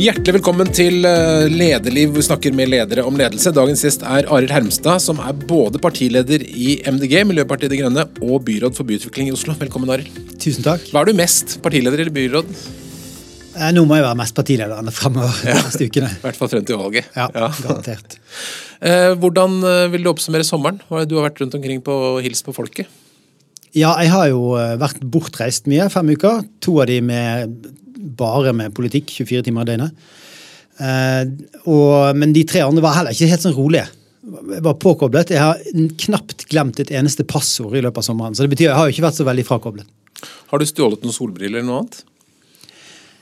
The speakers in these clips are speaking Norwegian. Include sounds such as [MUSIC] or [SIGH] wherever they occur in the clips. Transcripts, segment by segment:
Hjertelig velkommen til Lederliv, hvor Vi snakker med ledere om ledelse. Dagens gjest er Arild Hermstad, som er både partileder i MDG, Miljøpartiet De Grønne, og byråd for byutvikling i Oslo. Velkommen, Arild. Tusen takk. Hva er du mest, partileder eller byråd? Eh, Nå må jeg være mest partileder fremover de neste ukene. I hvert fall frem til valget. Ja, garantert. [LAUGHS] Eh, Hvordan eh, vil du oppsummere sommeren? Er Du har vært rundt omkring på og hilst på folket. Ja, jeg har jo eh, vært bortreist mye, fem uker. To av de med, bare med politikk, 24 timer i døgnet. Eh, og, men de tre andre var heller ikke helt sånn rolige. Jeg var påkoblet. Jeg har knapt glemt et eneste passord i løpet av sommeren. Så det betyr jeg har jo ikke vært så veldig frakoblet. Har du stjålet noen solbriller eller noe annet?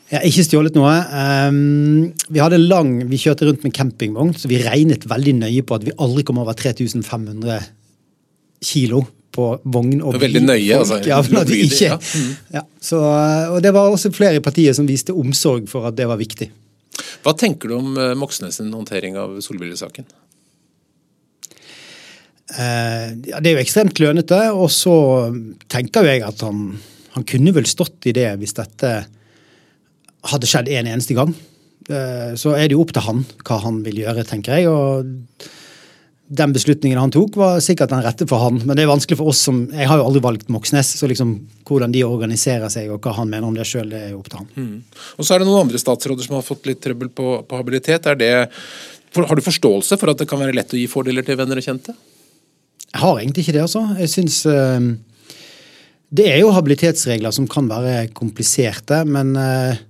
Jeg har ikke stjålet noe. Um, vi hadde lang, vi kjørte rundt med campingvogn, så vi regnet veldig nøye på at vi aldri kom over 3500 kilo på vogn og er veldig nøye, altså. Ja, at vi ikke, ja. Mm. ja, så, og det var også flere i partiet som viste omsorg for at det var viktig. Hva tenker du om eh, Moxnes håndtering av solbrillesaken? Eh, ja, det er jo ekstremt klønete, og så tenker jo jeg at han, han kunne vel stått i det hvis dette hadde skjedd en eneste gang. Eh, så er det jo opp til han hva han vil gjøre, tenker jeg. og den beslutningen han tok, var sikkert den rette for han. Men det er vanskelig for oss som Jeg har jo aldri valgt Moxnes, så liksom hvordan de organiserer seg og hva han mener om det sjøl, det er jo opp til han. Og så er det noen andre statsråder som har fått litt trøbbel på, på habilitet. Er det, for, har du forståelse for at det kan være lett å gi fordeler til venner og kjente? Jeg har egentlig ikke det, altså. Jeg syns eh, Det er jo habilitetsregler som kan være kompliserte, men eh,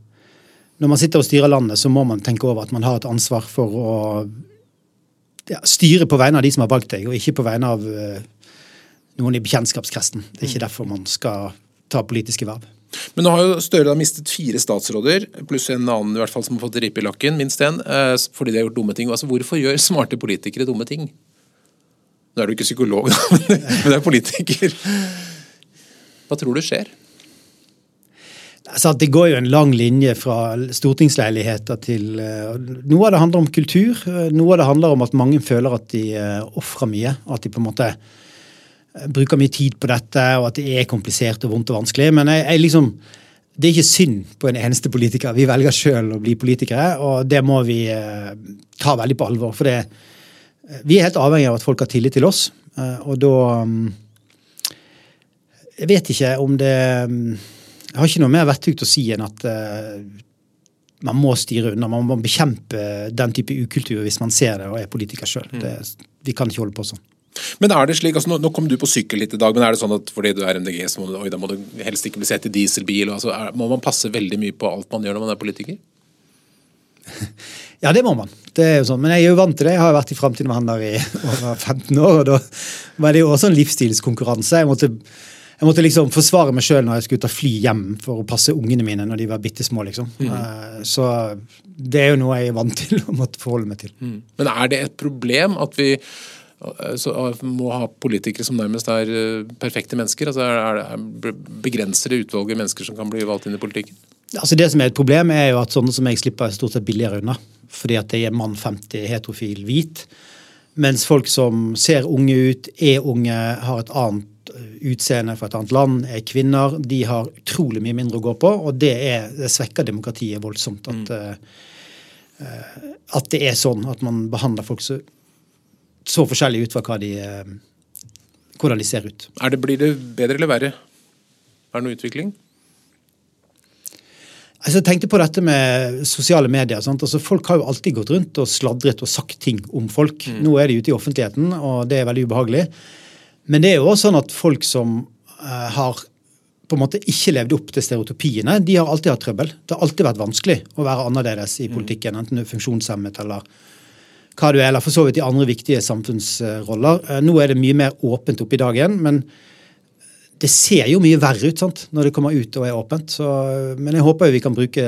når man sitter og styrer landet, så må man tenke over at man har et ansvar for å ja, styre på vegne av de som har valgt deg, og ikke på vegne av uh, noen i bekjentskapskretsen. Det er ikke derfor man skal ta politiske verv. Men nå har jo Støre mistet fire statsråder, pluss en annen i hvert fall som har fått ripe i lakken, minst én, eh, fordi de har gjort dumme ting. Altså, Hvorfor gjør smarte politikere dumme ting? Nå er du ikke psykolog, [LAUGHS] da, men men du er politiker. Hva tror du skjer? Altså, det går jo en lang linje fra stortingsleiligheter til eh, Noe av det handler om kultur. eh, Noe av det handler om at mange føler at de uh, ofrer mye. At de på en måte eh, bruker mye tid på dette, og at det er komplisert og vondt og vanskelig. Men jeg, jeg liksom, det er ikke synd på en eneste politiker. Vi velger sjøl å bli politikere, og det må vi eh, ta veldig på alvor. For det, eh, vi er helt avhengig av at folk har tillit til oss, eh, og da mm, Jeg vet ikke om det mm, Jeg har ikke noe mer vettugt å si enn at eh, man må styre unna. Man må bekjempe den type ukultur hvis man ser det og er politiker sjøl. Vi kan ikke holde på sånn. Men er det slik, altså nå, nå kom du på sykkel litt i dag, men er det sånn at fordi du er MDG, så må du, oi, da må du helst ikke bli sett i dieselbil? og Altså, er, må man passe veldig mye på alt man gjør når man er politiker? [LAUGHS] Ja, det må man. Det er jo sånn. Men jeg er jo vant til det. Jeg har vært i Framtiden med han der i over 15 år, og da var det jo også en livsstilskonkurranse. Jeg måtte, jeg måtte liksom forsvare meg sjøl når jeg skulle ta fly hjem for å passe ungene mine når de var bitte små. Liksom. Eh, Så det er jo noe jeg er vant til å måtte forholde meg til. Men er det et problem at vi så, eh, må ha politikere som nærmest er perfekte mennesker? Altså, er, det, er, begrenser det utvalget mennesker som kan bli valgt inn i politikken? Altså Det som er et problem, er jo at sånne som jeg slipper stort sett billigere unna. Fordi at jeg er mann 50, heterofil, hvit. Mens folk som ser unge ut, er unge, har et annet eh, utseende fra et annet land, er kvinner, de har utrolig mye mindre å gå på. Og det, er, det svekker demokratiet voldsomt. At, mm. uh, at det er sånn at man behandler folk så, så forskjellig ut fra de, uh, hvordan de ser ut. Er det, blir det bedre eller verre? Er det noe utvikling? Altså, jeg tenkte på dette med sosiale medier. Altså, folk har jo alltid gått rundt og sladret og sagt ting om folk. Nå er de ute i offentligheten, og det er veldig ubehagelig. Men det er jo også sånn at folk som eh, har på en måte ikke levd opp til stereotypiene, de har alltid hatt trøbbel. Det har alltid vært vanskelig å være annerledes i politikken, enten du er funksjonshemmet eller hva du er, eller for så vidt i andre viktige samfunnsroller. Eh, Nå er det mye mer åpent oppe i dagen, men det ser jo mye verre ut sant, når det kommer ut og er åpent. Så, men jeg håper jo vi kan bruke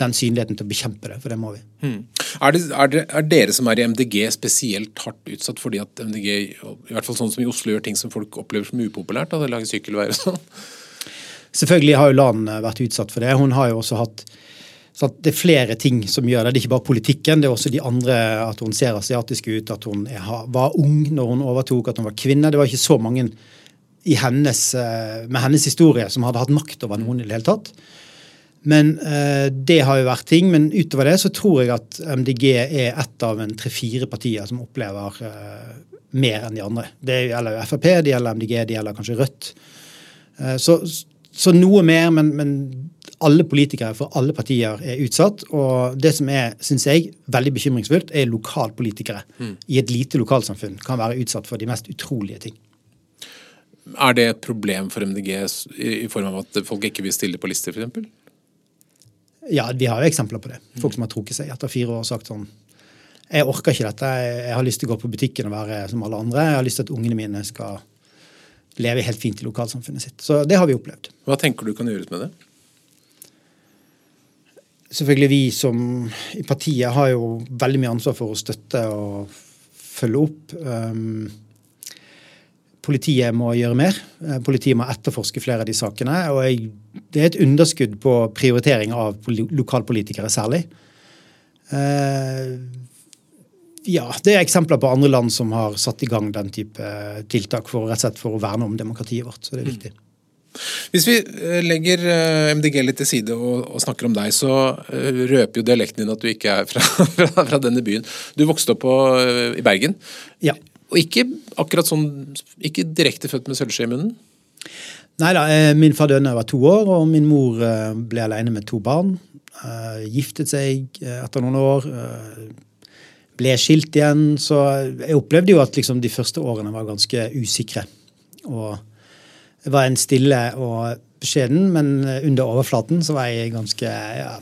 den synligheten til å bekjempe det, for det må vi. Hmm. Er, det, er, det, er dere som er i MDG spesielt hardt utsatt fordi at MDG, i hvert fall sånn som i Oslo, gjør ting som folk opplever som upopulært? Da, lager sykkelveier og sånn? Selvfølgelig har jo Lan vært utsatt for det. Hun har jo også hatt så Det er flere ting som gjør det. Det er ikke bare politikken, det er også de andre at hun ser asiatisk ut, at hun er, var ung når hun overtok, at hun var kvinne. Det var ikke så mange hennes, med hennes historie som hadde hatt makt over noen i det hele tatt. Men eh, det har jo vært ting. Men utover det så tror jeg at MDG er ett av en tre-fire partier som opplever eh, mer enn de andre. Det gjelder jo Frp, det gjelder MDG, det gjelder kanskje Rødt. Eh, så, så, noe mer, men, men, alle politikere for alle partier er utsatt. Og det som er, synes jeg, veldig bekymringsfullt, er lokalpolitikere mm. i et lite lokalsamfunn kan være utsatt for de mest utrolige ting. Er det et problem for MDG i form av at folk ikke vil stille på lister, f.eks.? Ja, vi har jo eksempler på det. Folk som har trukket seg etter fire år og sagt sånn Jeg orker ikke dette. Jeg har lyst til å gå på butikken og være som alle andre. Jeg har lyst til at ungene mine skal leve helt fint i lokalsamfunnet sitt. Så det har vi opplevd. Hva tenker du kan gjøres med det? Selvfølgelig vi som i partiet har jo veldig mye ansvar for å støtte og følge opp. Um, politiet må gjøre mer. Eh, politiet må etterforske flere av de sakene. og jeg, Det er et underskudd på prioritering av lokalpolitikere særlig. Uh, ja, Det er eksempler på andre land som har satt i gang den type tiltak for, rett og slett for å verne om demokratiet vårt. så det er viktig. Hvis vi eh, legger MDG litt til side og, og snakker om deg, så røper jo dialekten din at du ikke er fra, [LAUGHS] fra, fra denne byen. Du vokste opp på, i Bergen. Ja. Og ikke akkurat sånn, ikke direkte født med sølvskje i munnen? Nei da, eh, min far døde da jeg var to år, og min mor eh, ble alene med to barn. Eh, giftet seg etter noen år. Ble skilt igjen. Så jeg opplevde jo at liksom de første årene var ganske usikre. Og jeg var en stille og beskjeden, men under overflaten så var jeg ganske ja,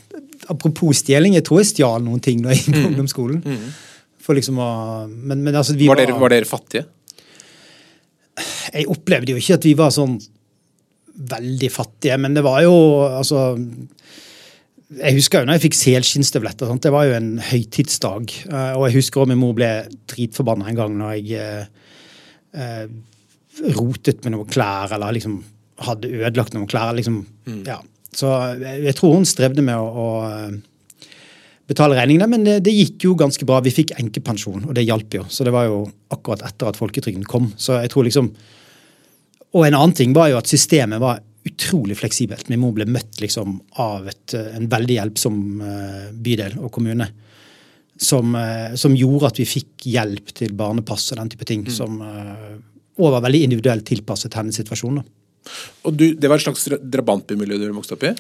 Apropos stjeling, jeg tror jeg stjal noen ting da jeg gikk på mm. Mm. For liksom å men, men altså, var, dere, var, dere, fattige? Jeg opplevde jo ikke at vi var sånn veldig fattige, men det var jo altså jeg husker jo når jeg fikk selskinnsstøvletter. Det var jo en høytidsdag. Eh, og jeg husker også min mor ble dritforbanna en gang når jeg eh, eh, rotet med noen klær, eller liksom hadde ødelagt noen klær. Liksom, mm. ja. Så jeg, jeg, tror hun strevde med å, å betale regningene, men det, det, gikk jo ganske bra. Vi fikk enkepensjon, og det hjalp jo. Så det var jo akkurat etter at folketrygden kom. Så jeg tror liksom Og en annen ting var jo at systemet var utrolig fleksibelt. Min mor ble møtt liksom av et, en veldig hjelpsom eh, bydel og kommune. Som, eh, som, gjorde at vi fikk hjelp til barnepass og den type ting. Mm. Som også var veldig individuelt tilpasset hennes situasjon. Og du, Det var et slags drabantbymiljø du vokste opp i?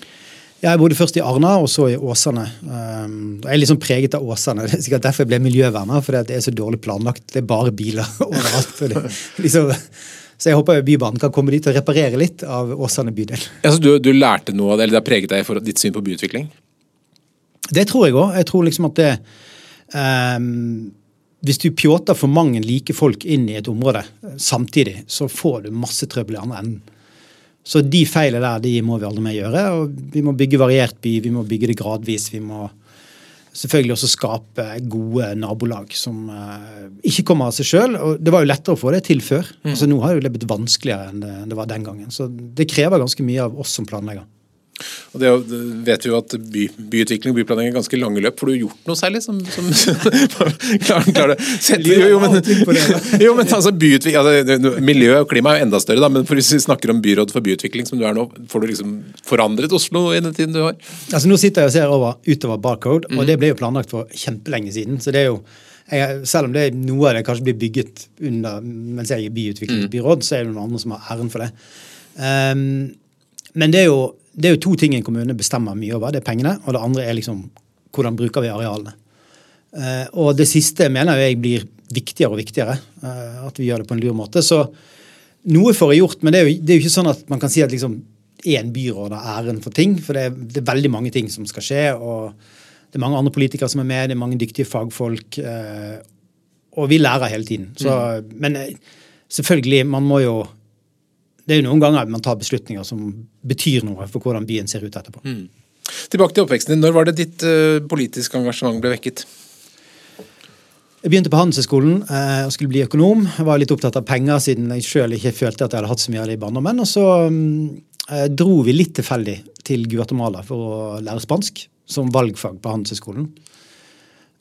Jeg bodde først i Arna, og så i Åsane. Um, jeg er liksom preget av Åsane. [LAUGHS] Det er sikkert derfor jeg ble miljøverner, for det er så dårlig planlagt. Det er bare biler [LAUGHS] overalt. Det, [LAUGHS] liksom, så jeg håper Bybanen kan komme dit og reparere litt av Åsane bydel. Ja, så du, du lærte noe av det, eller det har preget deg for ditt syn på byutvikling? Det tror jeg òg. Jeg tror liksom at det um, Hvis du pjåter for mange like folk inn i et område samtidig, så får du masse trøbbel i andre enden. Så de feilene der de må vi aldri mer gjøre. og Vi må bygge variert by, vi må bygge det gradvis. Vi må selvfølgelig også skape gode nabolag som uh, ikke kommer av seg sjøl. Det var jo lettere å få det til før. Mm. Altså Nå har det blitt vanskeligere enn det, det var den gangen. Så det krever ganske mye av oss som planlegger. Og det vet vi jo at by, byutvikling og byplanlegging er ganske lange løp. Får du gjort noe særlig som, som [LAUGHS] klar, klar Sett, jo, jo, men, [LAUGHS] jo, men altså, byutvikling, altså, Miljø og klima er jo enda større, da, men hvis vi snakker om byråd for byutvikling, som du er nå, får du liksom forandret Oslo i den tiden du har? Altså Nå sitter jeg og ser over, utover Barcode, og mm. det ble jo planlagt for kjempelenge siden. så det er jo jeg, selv om det er noe av det kanskje blir bygget under mens jeg er byutviklingsbyråd, mm. så er det noen andre som har æren for det. Um, men det er jo det er jo to ting en kommune bestemmer mye over. Det er pengene, og det andre er liksom hvordan bruker vi arealene. Uh, og det siste mener jeg blir viktigere og viktigere. Uh, at vi gjør det på en lur måte. Så noe får jeg gjort, men det er, jo, det er jo, ikke sånn at man kan si at liksom én byråd har æren for ting. For det er, det er, veldig mange ting som skal skje. og Det er mange andre politikere som er med, det er mange dyktige fagfolk. Uh, og vi lærer hele tiden. Så, mm. Men selvfølgelig, man må jo det er jo noen ganger man tar beslutninger som betyr noe for hvordan byen ser ut etterpå. Mm. Tilbake til oppveksten din. Når var det ditt uh, politiske engasjement ble vekket? Jeg begynte på Handelshøyskolen uh, og skulle bli økonom. Jeg var litt opptatt av penger siden jeg sjøl ikke følte at jeg hadde hatt så mye av det i barndommen. Og så um, dro vi litt tilfeldig til Guatemala for å lære spansk som valgfag på Handelshøyskolen.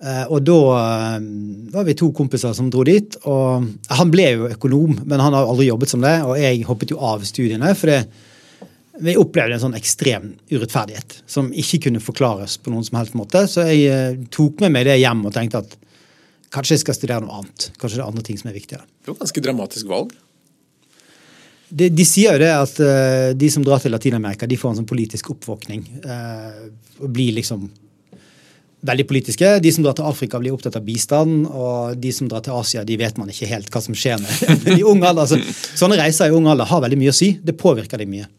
Eh, og da eh, var vi to kompiser som dro dit. og Han ble jo økonom, men han har aldri jobbet som det. Og jeg hoppet jo av studiene. for det, vi opplevde en sånn ekstrem urettferdighet som ikke kunne forklares på noen som helst måte. Så jeg eh, tok med meg det hjem og tenkte at kanskje jeg skal studere noe annet. Kanskje det er andre ting som er viktigere. Det var et ganske dramatisk valg. De, de sier jo det at de som drar til Latin-Amerika, de får en sånn politisk oppvåkning. og blir liksom veldig politiske. De som drar til Afrika, blir opptatt av bistand. Og de som drar til Asia, de vet man ikke helt hva som skjer [LAUGHS] med. de i ung alder, altså, sånne reiser i ung alder har veldig mye å si. Det påvirker dem mye.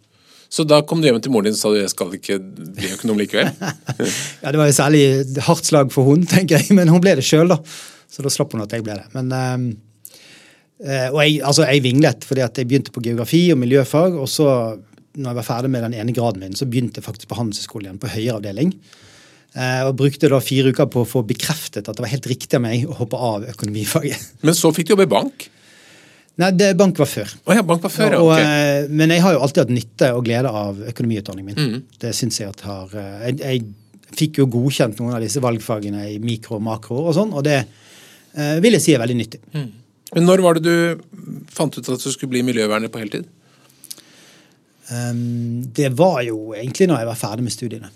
Så da kom du hjem til moren din og sa du jeg skal ikke bli økonom likevel? [LAUGHS] Ja, Det var jo særlig hardt slag for hun, tenker jeg, men hun ble det sjøl, da. Så da slapp hun at jeg ble det. Men, øh, og jeg, altså, jeg vinglet fordi jeg begynte på geografi og miljøfag. Og så, når jeg var ferdig med den ene graden min, så begynte jeg faktisk på Handelshøyskolen igjen, på høyere avdeling. Eh, og brukte da fire uker på å få bekreftet at det var helt riktig av meg å hoppe av økonomifaget. [LAUGHS] Men så fikk du jobbe i bank? Nei, det, bank var før. Oh ja, bank var før, ja. Og, ok. eh, Men jeg har jo alltid hatt nytte og glede av økonomiutdanningen min. Mm. Det synes jeg at har eh, jeg, jeg fikk jo godkjent noen av disse valgfagene i mikro og makro og sånn, og det eh, vil jeg si er veldig nyttig. Men når var det du fant ut at du skulle bli miljøverner på heltid? Um, det var jo egentlig når jeg var ferdig med studiene.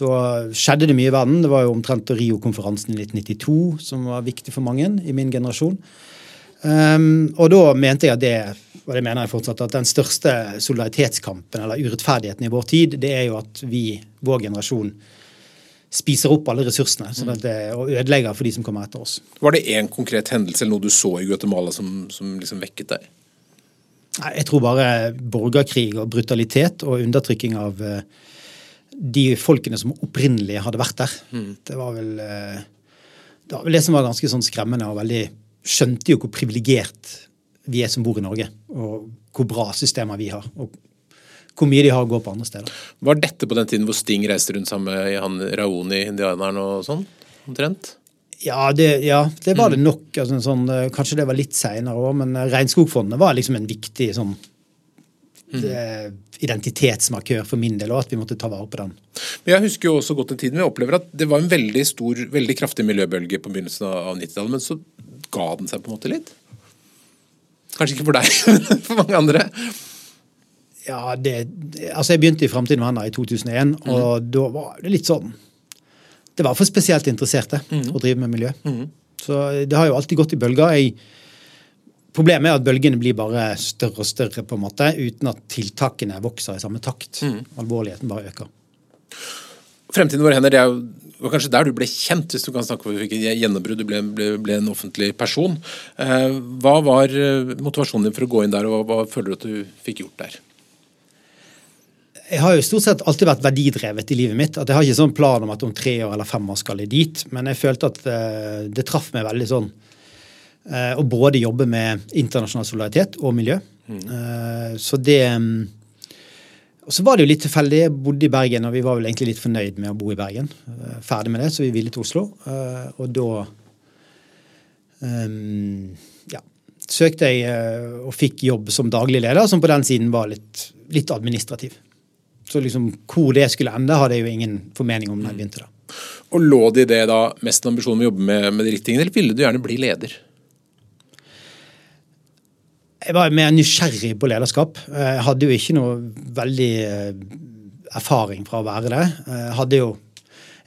Da skjedde det mye i verden. Det var jo omtrent Rio-konferansen i 1992 som var viktig for mange i min generasjon. Um, og da mente jeg at det og det mener jeg fortsatt, at den største solidaritetskampen eller urettferdigheten i vår tid, det er jo at vi, vår generasjon, spiser opp alle ressursene sånn at det, og ødelegger for de som kommer etter oss. Var det én konkret hendelse eller noe du så i Guatemala som, som liksom vekket deg? Nei, Jeg tror bare borgerkrig og brutalitet og undertrykking av eh, de folkene som opprinnelig hadde vært der. Det var vel eh, det var vel det som var ganske sånn skremmende. og veldig Skjønte jo hvor privilegert vi er som bor i Norge, og hvor bra systemer vi har. og hvor mye de har å gå på andre steder. Var dette på den tiden hvor Sting reiste rundt sammen med han Raoni, indianeren og sånn? Omtrent? Ja, det, ja, det var det nok. Altså, sånn, eh, kanskje det var litt seinere òg, men eh, Regnskogfondet var liksom en viktig sånn, eh, identitetsmarkør for min del, og at vi måtte ta vare på den. Men Jeg husker jo også godt en tid, men jeg opplever at det var en veldig stor, veldig kraftig miljøbølge på begynnelsen av 90-tallet, men så ga den seg på en måte litt? Kanskje ikke for deg, [LAUGHS] men for mange andre. Ja, det, altså Jeg begynte i Framtiden med henne i 2001, og da var det litt sånn Det var for spesielt interesserte å drive med miljø. Så det har jo alltid gått i bølger. Jeg, problemet er at bølgene blir bare større og større, på en måte, uten at tiltakene vokser i samme takt. Alvorligheten bare øker. Fremtiden vår hender, det er jo kanskje der du ble kjent, hvis du kan snakke om hvilket gjennombrudd. Du ble, ble, ble en offentlig person. Eh, hva var eh, motivasjonen din for å gå inn der, og hva, hva føler du at du fikk gjort der? jeg har jo stort sett alltid vært verdidrevet i livet mitt. at Jeg har ikke sånn plan om at om tre år eller fem år skal jeg dit. Men jeg følte at eh, det traff meg veldig sånn eh, å både jobbe med internasjonal solidaritet og miljø. Eh, så det mm, Og så var det jo litt tilfeldig. Jeg bodde i Bergen, og vi var vel egentlig litt fornøyd med å bo i Bergen. Eh, ferdig med det, så vi ville til Oslo. Og da um, ja, søkte jeg og fikk jobb som daglig leder, som på den siden var litt, litt administrativ. Så liksom hvor det skulle ende, hadde jeg jo ingen formening om da jeg begynte. da. Og Lå det i det da mest ambisjonen med å jobbe med, med de riktige tingene, eller ville du gjerne bli leder? Jeg var mer nysgjerrig på lederskap. Jeg hadde jo ikke noe veldig eh, erfaring fra å være det. Jeg, hadde jo,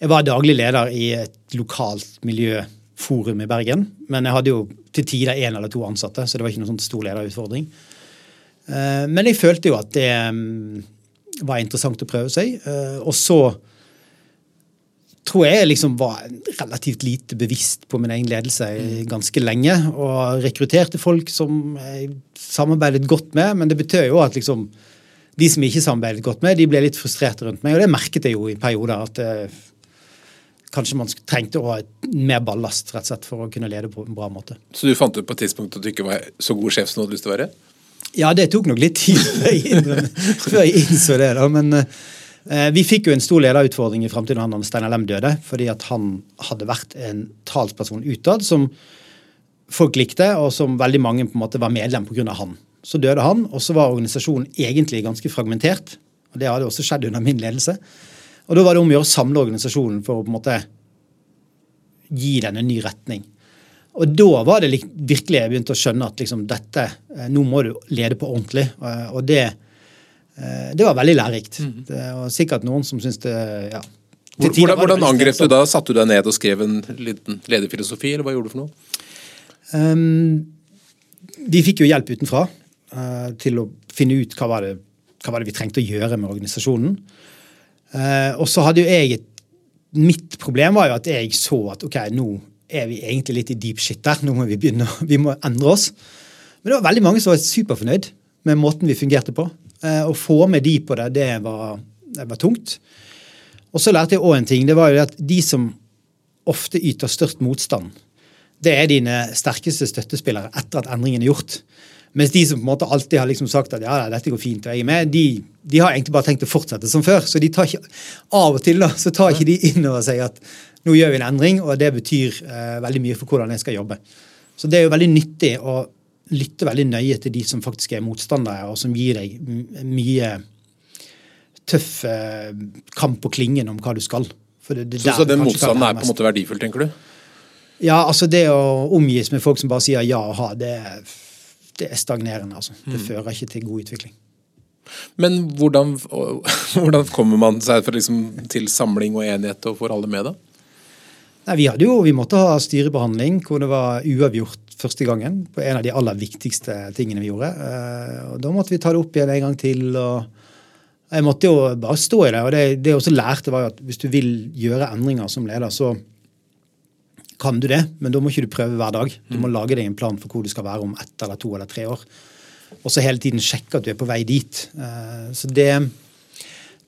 jeg var daglig leder i et lokalt miljøforum i Bergen. Men jeg hadde jo til tider én eller to ansatte, så det var ikke noen sånn stor lederutfordring. Eh, Men jeg følte jo at det mm, var interessant å prøve seg. Eh, Og så tror jeg liksom var relativt lite bevisst på min egen ledelse ganske lenge. Og rekrutterte folk som jeg samarbeidet godt med, men det betød jo at liksom de som ikke samarbeidet godt med, de ble litt frustrerte rundt meg. Og det merket jeg jo i perioder. at eh, Kanskje man trengte å ha mer ballast rett og slett for å kunne lede på en bra måte. Så du fant ut på et tidspunkt at du ikke var så god sjef som du hadde lyst til å være? Ja, det tok nok litt tid før jeg, innrøm- [LAUGHS] før jeg innså det. da, Men eh, vi fikk jo en stor lederutfordring i framtiden da Steinar Lem døde. Fordi at han hadde vært en talsperson utad som folk likte, og som veldig mange på en måte var medlem pga. han. Så døde han, og så var organisasjonen egentlig ganske fragmentert. og Det hadde også skjedd under min ledelse. Og Da var det om å gjøre å samle organisasjonen for å på en måte gi den en ny retning. Og da var det virkelig jeg begynte å skjønne at liksom dette, eh, nå må du lede på ordentlig. Eh, Og det Eh, det var veldig lærerikt. Det var sikkert noen som syntes det ja. Til Hvor- tider Hvordan, hvordan angrep du da? Satte du deg ned og skrev en liten lederfilosofi, eller hva gjorde du for noe? Um, vi fikk jo hjelp utenfra uh, til å finne ut hva var, det, hva var det vi trengte å gjøre med organisasjonen. Uh, og så hadde jo jeg et Mitt problem var jo at jeg så at ok, nå er vi egentlig litt i deep shit der. Nå må vi begynne, vi må endre oss. Men det var veldig mange som var superfornøyd med måten vi fungerte på. Eh, å få med de på det, det var, det var tungt. Og så lærte jeg òg en ting. Det var jo at de som ofte yter størst motstand, det er dine sterkeste støttespillere etter at endringen er gjort. Mens de som på en måte alltid har liksom sagt at ja, dette går fint, og jeg er med, de, de har egentlig bare tenkt å fortsette som før. Så de tar ikke, av og til da, så tar ikke de inn over seg at nå gjør vi en endring, og det betyr eh, veldig mye for hvordan jeg skal jobbe. Så det er jo veldig nyttig å lytte veldig nøye til de som faktisk er motstandere, og som gir deg mye tøff eh, kamp på klingen om hva du skal. Det, det Så, så den motstanden er på en måte verdifull, tenker du? Ja, altså det å omgis med folk som bare sier ja og ha, det, det er stagnerende. altså. Det fører ikke til god utvikling. Men hvordan, [LAUGHS] hvordan kommer man seg liksom, til samling og enighet og får alle med, da? Nei, Vi hadde jo, vi måtte ha styrebehandling hvor det var uavgjort første gangen. på En av de aller viktigste tingene vi gjorde. Eh, og Da måtte vi ta det opp igjen en gang til. og Jeg måtte jo bare stå i det. og Det, det jeg også lærte, var jo at hvis du vil gjøre endringer som leder, så kan du det, men da må ikke du prøve hver dag. Du må lage deg en plan for hvor du skal være om ett eller to eller tre år. Og så hele tiden sjekke at du er på vei dit. Eh, Så det,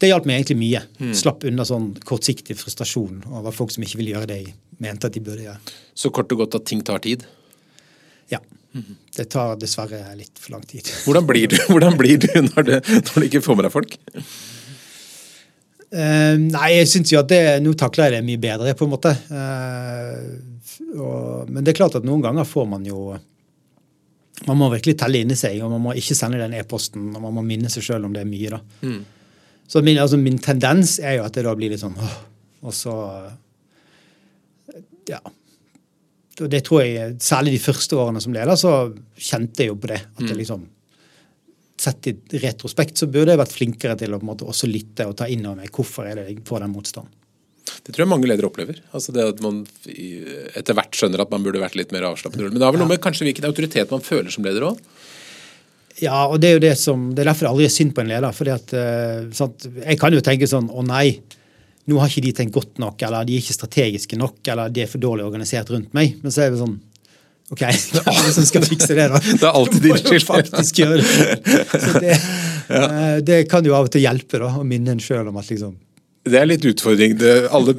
det hjalp meg egentlig mye. Slapp unna sånn kortsiktig frustrasjon over folk som ikke ville gjøre det jeg mente at de burde gjøre. Så kort og godt at ting tar tid. Ja. Det tar dessverre litt for lang tid. Hvordan blir du, hvordan blir du når, det, når du ikke får med deg folk? Uh, nei, jeg syns jo at det, nå takler jeg det mye bedre, på en måte. Uh, og, men det er klart at noen ganger får man jo Man må virkelig telle inni seg, og man må ikke sende den e-posten, og man må minne seg sjøl om det er mye, da. Så min, altså, min tendens er jo at det da blir litt sånn åh, Og så Ja. Og det tror jeg, Særlig de første årene som leder, så kjente jeg jo på det. At det liksom Sett i retrospekt så burde jeg vært flinkere til å på en måte også lytte og ta inn over meg hvorfor er det jeg får den motstanden. Det tror jeg mange ledere opplever. Altså det at man etter hvert skjønner at man burde vært litt mer avslappet. Men det har vel noe med kanskje hvilken autoritet man føler som leder òg? Ja, og det er jo det som, det er derfor det aldri er synd på en leder. fordi at, eh, sant, Jeg kan jo tenke sånn å nei, nå har ikke de tenkt godt nok, eller de er ikke strategiske nok, eller de er for dårlig organisert rundt meg. Men så er det sånn OK, [LAUGHS] hvem er det som skal fikse det, da? [LAUGHS] Det er alltid din skyld. faktisk gjøre det. Så det, ja. [LAUGHS] det kan jo av og til hjelpe, da, å minne en sjøl om at liksom Det er litt utfordring. Det, alle,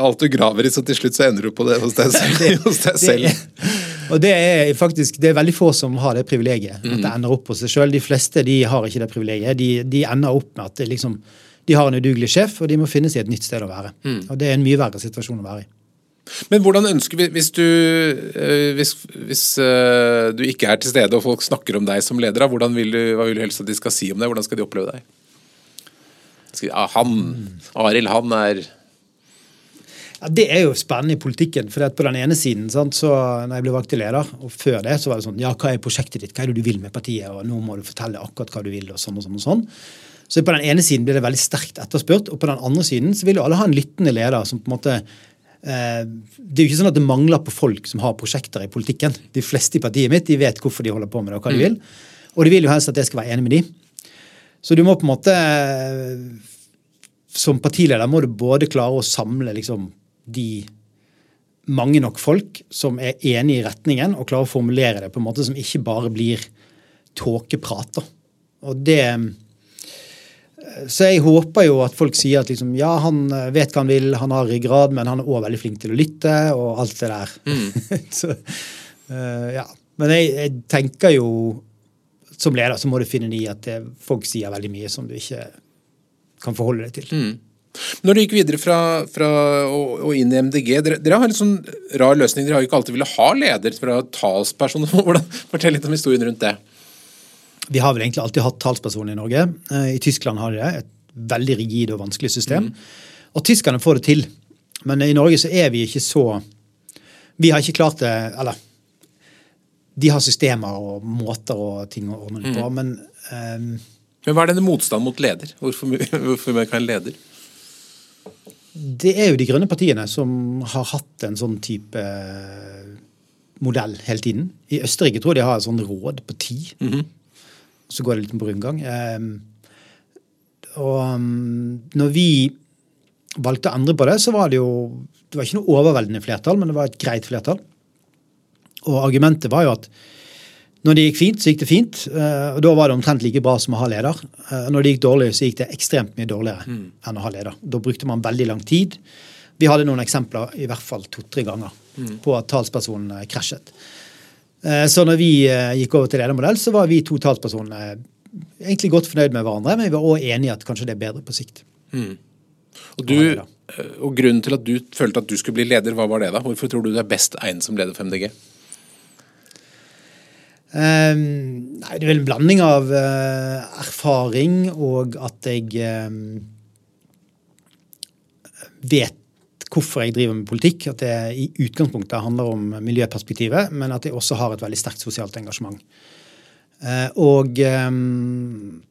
alt du graver i, så til slutt så ender du på det hos deg selv. hos deg Det selv. er, og det er faktisk det er veldig få som har det privilegiet. At Mm. det ender opp på seg sjøl. De fleste de har ikke det privilegiet. De, de ender opp med at det liksom, de har en udugelig sjef, og de må finne seg et nytt sted å være. Mm. Og det er en mye verre situasjon å være i. Men hvordan ønsker vi, hvis du, eh, hvis, hvis eh, du ikke er til stede og folk snakker om deg som leder, hvordan vil du, hva vil du helst at de skal si om deg? Hvordan skal de oppleve deg? Skal, ah, han, Arild, han er Ja, det er jo spennende i politikken. for På den ene siden, sant, så når jeg ble valgt til leder, og før det, så var det sånn Ja, hva er prosjektet ditt? Hva er det du vil med partiet? Og nå må du fortelle akkurat hva du vil, og sånn og sånn og sånn. Så på den ene siden blir det veldig sterkt etterspurt, og på den andre siden så vil jo alle ha en lyttende leder som på en måte eh, Det er jo ikke sånn at det mangler på folk som har prosjekter i politikken. De fleste i partiet mitt de vet hvorfor de holder på med det, og hva de vil. Og de vil jo helst at jeg skal være enig med de. Så du må på en måte eh, Som partileder må du både klare å samle liksom de mange nok folk som er enig i retningen, og klare å formulere det på en måte som ikke bare blir tåkeprat. Og det Så jeg håper jo at folk sier at liksom, ja, han eh, vet hva han vil, han har ryggrad, men han er òg veldig flink til å lytte, og alt det der. [LAUGHS] så, uh, ja. Men jeg, jeg tenker jo som leder så må du finne i at det, folk sier veldig mye som du ikke kan forholde deg til. Når du gikk videre fra, fra og, og inn i MDG, dere, dere har en sånn rar løsning. Dere har jo ikke alltid villet ha leder fra talsperson. [LAUGHS] Hvordan, fortell litt om historien rundt det. Vi har vel egentlig alltid hatt talspersoner i Norge. Eh, I Tyskland har de det. Et veldig rigid og vanskelig system. Og tyskerne får det til. Men i Norge så er vi ikke så Vi har ikke klart det Eller de har systemer og måter og ting å ordne det på, men um, Men hva er denne motstand mot leder? Hvorfor, [LAUGHS] hvorfor man en leder? Det er jo de grønne partiene som har hatt en sånn type eh, modell hele tiden. I Østerrike tror jeg de har et sånn råd på ti. Mm -hmm. Så går det litt på rundgang. Um, og um, når vi valgte å endre på det, så var det jo det var ikke noe overveldende flertall, men det var et greit flertall. Og argumentet var jo at når det gikk fint, så gikk det fint. Eh, og Da var det omtrent like bra som å ha leder. Og når det gikk dårlig, så gikk det ekstremt mye dårligere mm. enn å ha leder. Da brukte man veldig lang tid. Vi hadde noen eksempler i hvert fall to-tre ganger mm. på at talspersonen eh, krasjet. Så når vi gikk over til ledermodell, så var vi to talspersoner egentlig godt fornøyd med hverandre, men vi var òg enige at kanskje det er bedre på sikt. Mm. Og, du, og Grunnen til at du følte at du skulle bli leder, hva var det da? Hvorfor tror du du er best egnet som leder for MDG? Um, nei, det er vel en blanding av uh, erfaring og at jeg um, vet hvorfor jeg driver med politikk. At det i utgangspunktet handler om miljøperspektivet, men at jeg også har et veldig sterkt sosialt engasjement. Uh, og um,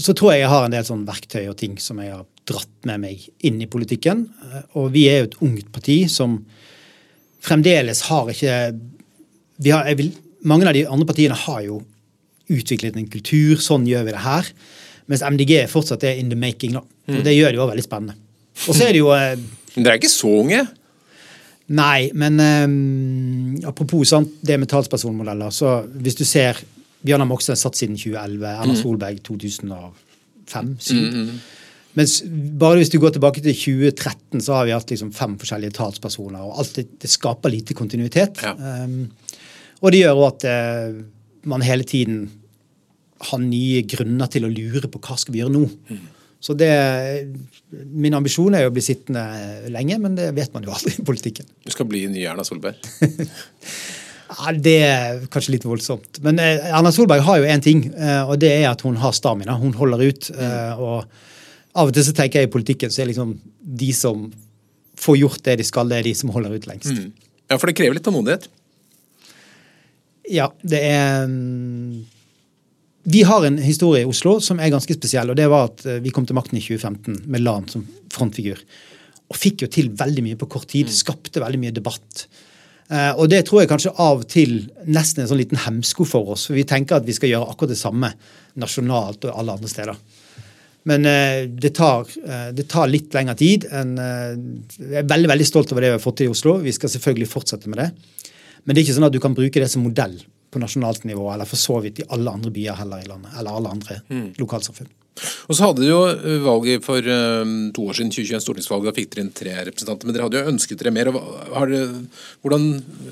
så tror jeg jeg har en del sånn verktøy og ting som jeg har dratt med meg inn i politikken. Uh, og vi er jo et ungt parti som fremdeles har ikke vi har, vil mange av de andre partiene har jo utviklet en kultur. Sånn gjør vi det her. Mens MDG fortsatt er in the making. nå. Og mm. Det gjør det jo veldig spennende. Og så er det jo eh, Men dere er ikke så unge? Nei, men um, apropos sant, det med talspersonmodeller. så Hvis du ser Bjørnar Moxnes satt siden 2011, Erna mm. Solberg 2005-2007. Mm, mm, Mens bare hvis du går tilbake til 2013, så har vi hatt liksom fem forskjellige talspersoner. og alt det, det skaper lite kontinuitet. Ja. Um, og det gjør òg at uh, man hele tiden har nye grunner til å lure på hva skal vi gjøre nå. Mm. Så det, Min ambisjon er jo å bli sittende lenge, men det vet man jo aldri i politikken. Du skal bli ny Erna Solberg? [LAUGHS] ja, Det er kanskje litt voldsomt. Men eh, Erna Solberg har jo én ting, eh, og det er at hun har stamina. Hun holder ut. Mm. og Av og til så tenker jeg i politikken så er liksom de som får gjort det de skal, det er de som holder ut lengst. Mm. Ja, For det krever litt tålmodighet? Ja, det er mm, Vi har en historie i Oslo som er ganske spesiell. og det var at eh, Vi kom til makten i 2015 med LAN som frontfigur. Og fikk jo til veldig mye på kort tid. Mm. Skapte veldig mye debatt. Eh, og det tror jeg kanskje av og til nesten en sånn liten hemsko for oss. For vi tenker at vi skal gjøre akkurat det samme nasjonalt og alle andre steder. Men eh, det tar, det tar, litt lengre tid. Jeg er veldig veldig stolt over det vi har fått til i Oslo. Vi skal selvfølgelig fortsette med det. Men det er ikke sånn at du kan bruke det som modell på nasjonalt nivå, eller for så vidt i alle andre byer heller i landet, eller alle andre mm. lokalsamfunn. Og så hadde du jo eh, valget for um, to år siden, 2021, stortingsvalget, da fikk dere inn tre representanter. Men dere hadde jo ønsket dere mer. dere, hvordan,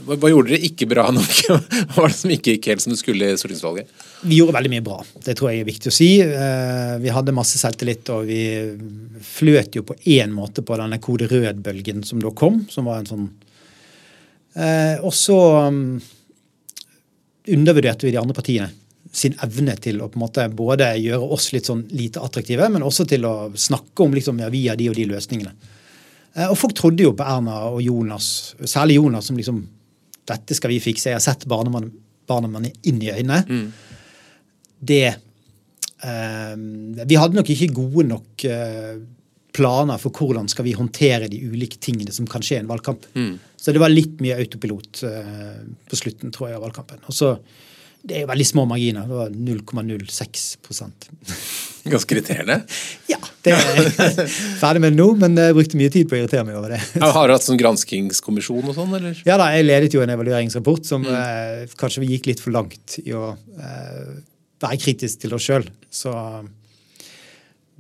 hva, hva, gjorde dere ikke bra nok? [LAUGHS] Hva var det som ikke gikk helt som det skulle i stortingsvalget? Vi gjorde veldig mye bra. Det tror jeg er viktig å si. Uh, vi hadde masse selvtillit, og vi fløt jo på én måte på denne kode rød-bølgen som da kom, som var en sånn Eh, og så um, undervurderte vi de andre partiene sin evne til å på en måte både gjøre oss litt sånn lite attraktive, men også til å snakke om liksom, ja, vi har de og de løsningene. Eh, og folk trodde jo på Erna og Jonas, særlig Jonas, som liksom Dette skal vi fikse. Jeg har sett barnemann inn i øynene. Mm. Det eh, Vi hadde nok ikke gode nok eh, planer for hvordan skal vi håndtere de ulike tingene som kan skje i en valgkamp. Mm. Så det var litt mye autopilot uh, på slutten tror jeg, av valgkampen. Og så, Det er jo veldig små marginer. Det var 0,06 [LAUGHS] Ganske irriterende? ja. det er [LAUGHS] Ferdig med det nå, men jeg brukte mye tid på å irritere meg over det. har du hatt sånn granskingskommisjon og sånn, eller? Ja da, jeg ledet jo en evalueringsrapport som mm. uh, kanskje gikk litt for langt i å uh, være kritisk til oss sjøl. Så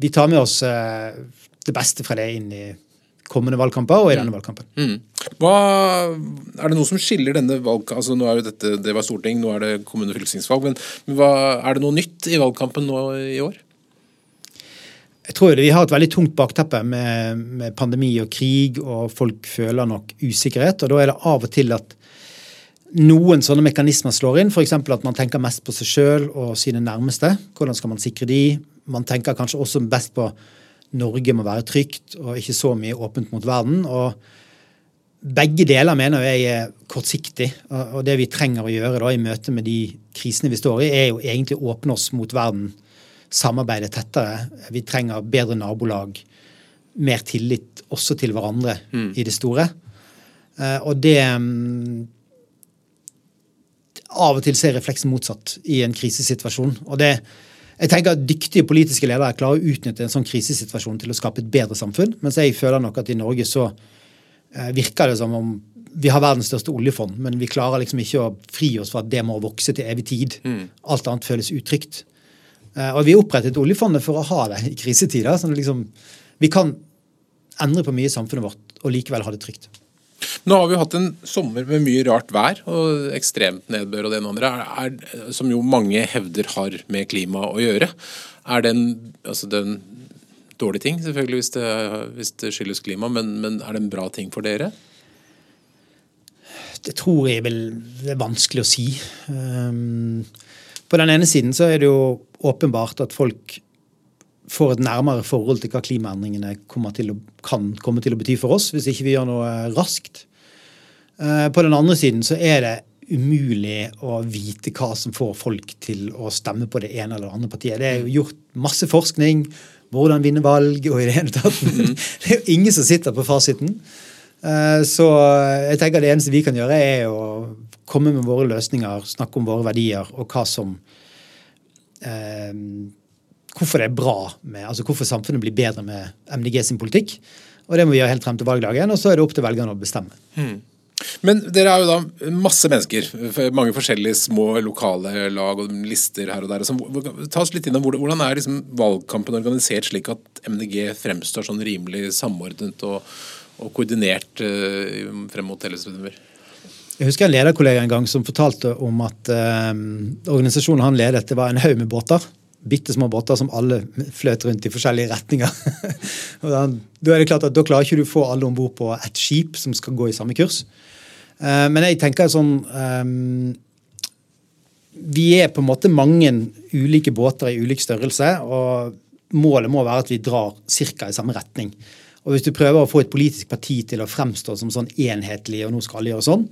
vi tar med oss det beste fra det inn i kommende valgkamper og i denne mm. valgkampen. Mm. Hva, er det noe som skiller denne valgkampen altså nå er jo dette, Det var storting, nå er det kommune- og fylkestingsvalg. Men, men hva, er det noe nytt i valgkampen nå i år? Jeg tror det, Vi har et veldig tungt bakteppe med, med, pandemi og krig, og folk føler nok usikkerhet. og Da er det av og til at noen sånne mekanismer slår inn. F.eks. at man tenker mest på seg sjøl og sine nærmeste. Hvordan skal man sikre de? Man tenker kanskje også best på Norge må være trygt og ikke så mye åpent mot verden. og begge deler mener jeg er kortsiktig. Og det vi trenger å gjøre da, i møte med de krisene vi står i, er jo egentlig å åpne oss mot verden samarbeide tettere. Vi trenger bedre nabolag. Mer tillit også til hverandre Mm. i det store. Eh, og det mm, Av og til så er refleksen motsatt i en krisesituasjon. Og det, jeg tenker at Dyktige politiske ledere klarer å utnytte en sånn krisesituasjon til å skape et bedre samfunn. Mens jeg føler nok at i Norge så eh, virker det som om vi har verdens største oljefond, men vi klarer liksom ikke å fri oss fra at det må vokse til evig tid. Alt annet føles utrygt. Eh, og vi opprettet oljefondet for å ha det i krisetider. sånn liksom, Vi kan endre på mye i samfunnet vårt og likevel ha det trygt. Nå har vi hatt en sommer med mye rart vær og ekstremt nedbør og det ene andre, er, er, som jo mange hevder har med klima å gjøre. Er det en, altså det er en dårlig ting, selvfølgelig, hvis det, hvis det skyldes klima, men, men er det en bra ting for dere? Det tror jeg vel er vanskelig å si. Um, på den ene siden så er det jo åpenbart at folk får et nærmere forhold til hva klimaendringene til å, kan komme til å bety for oss, hvis ikke vi gjør noe raskt. Uh, på den andre siden så er det umulig å vite hva som får folk til å stemme på det ene eller det andre partiet. Det er jo gjort masse forskning, hvordan vinne valg og i det hele tatt. [LAUGHS] Det er jo ingen som sitter på fasiten. Eh, Så jeg tenker det eneste vi kan gjøre, er å komme med våre løsninger, snakke om våre verdier og hva som eh, Hvorfor det er bra med, altså hvorfor samfunnet blir bedre med MDG sin politikk. Og det må vi gjøre helt frem til valgdagen, og så er det opp til velgerne å bestemme. Men dere er jo da masse mennesker, mange forskjellige små lokale lag og lister her og der. Så, ta oss litt inn om Hvordan er liksom valgkampen organisert slik at MDG fremstår sånn rimelig samordnet og, og koordinert eh, frem mot hele september? Jeg husker en lederkollega en gang som fortalte om at eh, organisasjonen han ledet, det var en haug med båter. Bitte små båter som alle fløt rundt i forskjellige retninger. [LAUGHS] da, da er det klart at da klarer ikke du få alle om bord på ett skip som skal gå i samme kurs. Eh, men jeg tenker sånn eh, Vi er på en måte mange ulike båter i ulik størrelse, og målet må være at vi drar ca. i samme retning. Og hvis du prøver å få et politisk parti til å fremstå som sånn enhetlig, og nå skal alle gjøre sånn,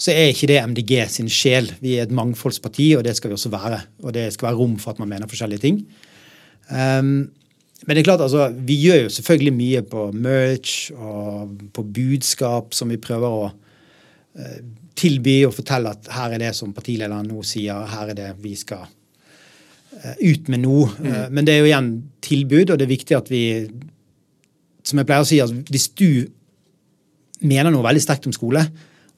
så er ikke det MDG sin sjel. Vi er et mangfoldsparti, og det skal vi også være. Og det skal være rom for at man mener forskjellige ting. Um, men det er klart, altså, vi gjør jo selvfølgelig mye på merch og på budskap som vi prøver å uh, tilby og fortelle at her er det som partilederen nå sier, her er det vi skal uh, ut med nå. Eh, men det er jo igjen tilbud, og det er viktig at vi Som jeg pleier å si, altså, hvis du mener noe veldig sterkt om skole,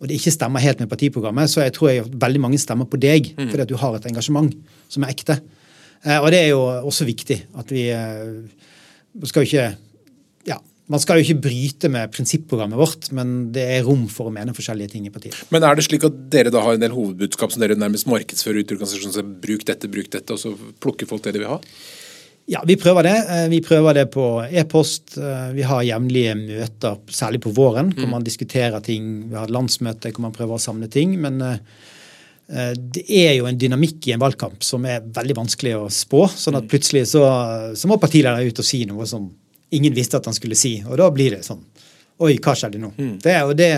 og det ikke stemmer helt med partiprogrammet, så jeg tror jeg veldig mange stemmer på deg fordi at du har et engasjement som er ekte. Eh, og det er jo også viktig at vi eh, skal jo ikke ja, Man skal jo ikke bryte med prinsipprogrammet vårt, men det er rom for å mene forskjellige ting i partiet. Men er det slik at dere da har en del hovedbudskap som dere nærmest markedsfører ut i organisasjonen? Bruk dette, bruk dette, og så plukker folk det de vil ha? Ja, vi prøver det. Eh, Vi prøver det på e-post. Eh, Vi har jevnlige møter, særlig på våren, hvor man diskuterer ting. Vi har landsmøte hvor man prøver å samle ting. Men eh, det er jo en dynamikk i en valgkamp som er veldig vanskelig å spå. Sånn at plutselig så, så må partilederen ut og si noe som ingen visste at han skulle si. Og da blir det sånn Oi, hva skjedde nå? Det, er det,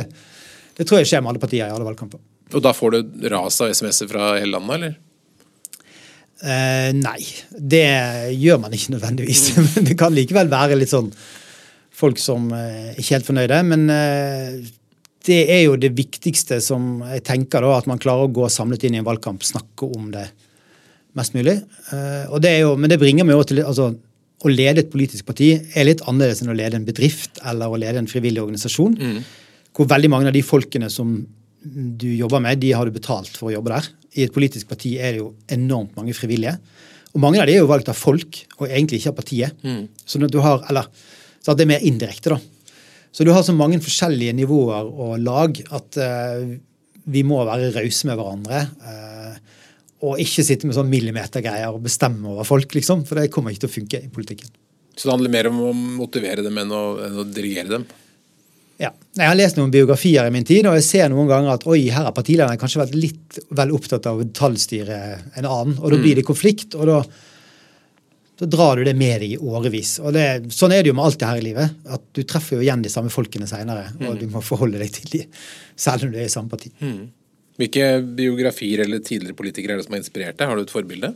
det tror jeg skjer med alle partier i alle valgkamper. Og da får du ras av SMS-er fra hele landet, eller? Eh, nei, det gjør man ikke nødvendigvis. Men [LAUGHS] det kan likevel være litt sånn folk som eh, ikke er helt fornøyde. Men eh, det er jo det viktigste som jeg tenker da, at man klarer å gå samlet inn i en valgkamp, snakke om det mest mulig. Eh, og det er jo, men det bringer meg jo til altså, Å lede et politisk parti er litt annerledes enn å lede en bedrift eller å lede en frivillig organisasjon. Hvor veldig mange av de folkene som du jobber med, de har du betalt for å jobbe der. I et politisk parti er det jo enormt mange frivillige. Og mange av de er jo valgt av folk, og egentlig ikke av partiet. Så når du har, eller, så det er mer indirekte, da. Så du har så mange forskjellige nivåer og lag at uh, vi må være rause med hverandre. Uh, og ikke sitte med sånn millimetergreier og bestemme over folk, liksom. For det kommer ikke til å funke i politikken. Så det handler mer om å motivere dem enn å, enn å dirigere dem? Ja. Jeg har lest noen biografier i min tid, og jeg ser noen ganger at oi, her har partilederne kanskje vært litt vel opptatt av å detaljstyre en annen, og da blir det konflikt. og da da drar du det med deg i årevis. Og det, sånn er det jo med alt det her i livet. at Du treffer jo igjen de samme folkene seinere, og du må forholde deg til dem, selv om du er i samme parti. Hvilke biografier eller tidligere politikere er det som har inspirert deg? Har du et forbilde?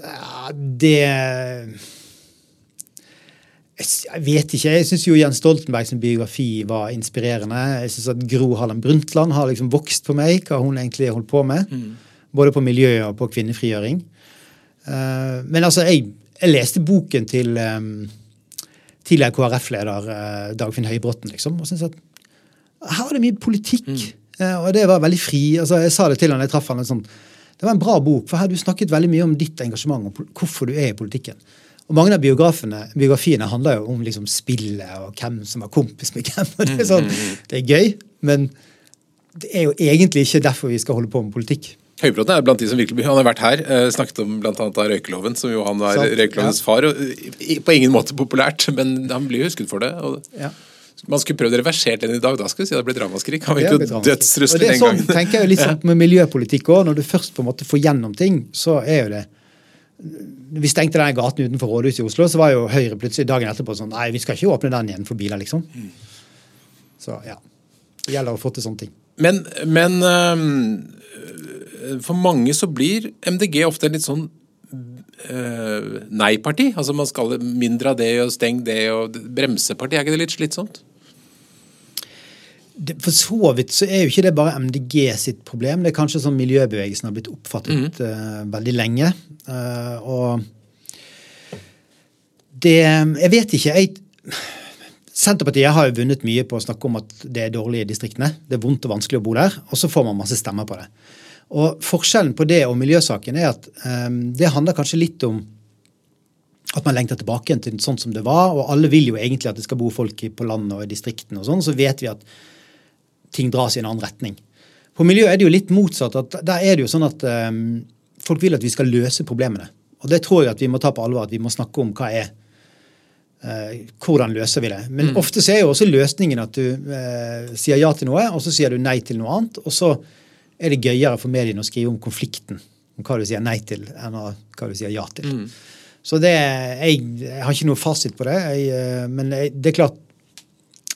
Ja, det Jeg vet ikke. Jeg syns Jens Stoltenbergs biografi var inspirerende. Jeg syns at Gro Harlem Brundtland har liksom vokst på meg, hva hun egentlig har holdt på med. Mm. Både på miljø og på kvinnefrigjøring. Uh, men altså, jeg, jeg, leste boken til um, tidligere KrF-leder uh, Dagfinn Høybråten, liksom, og syntes at her var det mye politikk. Mm. Uh, og det var veldig fri. altså Jeg sa det til han jeg traff han, sånn, Det var en bra bok, for her du snakket veldig mye om ditt engasjement og hvorfor du er i politikken. Og Mange av biografiene handler jo om liksom spillet og hvem som var kompis med hvem. og Det er, sånn, mm, mm, mm. det er gøy, men det er jo egentlig ikke derfor vi skal holde på med politikk. Høybråten er blant de som virkelig Han har vært her, eh, snakket om bl.a. røykeloven, som jo han er røykelovens ja. far. og På ingen måte populært, [LAUGHS] men han blir jo husket for det. og ja. Man skulle prøvd å reversere den i dag. Da skulle vi si det ble dramaskrik. Han var ikke dødsrusler den sånn, gangen. tenker jeg litt [LAUGHS] sånn med miljøpolitikk òg. Når du først på en måte får gjennom ting, så er jo det vi stengte den gaten utenfor rådhuset i Oslo, så var jo Høyre plutselig dagen etterpå sånn Nei, vi skal ikke åpne den igjen for biler, liksom. Så ja. Det gjelder å få til sånne ting. Men, men um, for mange så blir MDG ofte en litt sånn uh, nei-parti. Altså man skal mindre av det og steng det og bremseparti. Er ikke det litt slitsomt? Det, for så vidt så er jo ikke det bare MDG sitt problem. Det er kanskje sånn miljøbevegelsen har blitt oppfattet mm. uh, veldig lenge. Uh, og det Jeg vet ikke. Jeg, Senterpartiet har jo vunnet mye på å snakke om at det er dårlig i distriktene. Det er vondt og vanskelig å bo der. Og så får man masse stemmer på det. Og Forskjellen på det og miljøsaken er at um, det handler kanskje litt om at man lengter tilbake til sånn som det var. Og alle vil jo egentlig at det skal bo folk på landet og i distriktene. og sånn, Så vet vi at ting dras i en annen retning. På miljø er det jo litt motsatt. at Der er det jo sånn at um, folk vil at vi skal løse problemene. Og det tror jeg at vi må ta på alvor, at vi må snakke om hva er uh, hvordan løser vi det. Men mm. ofte så er jo også løsningen at du uh, sier ja til noe, og så sier du nei til noe annet. Og så er det gøyere for mediene å skrive om konflikten, om hva du sier nei til, enn hva du sier ja til. Mm. Så det, jeg, jeg, har ikke noe fasit på det, jeg, uh, men det er klart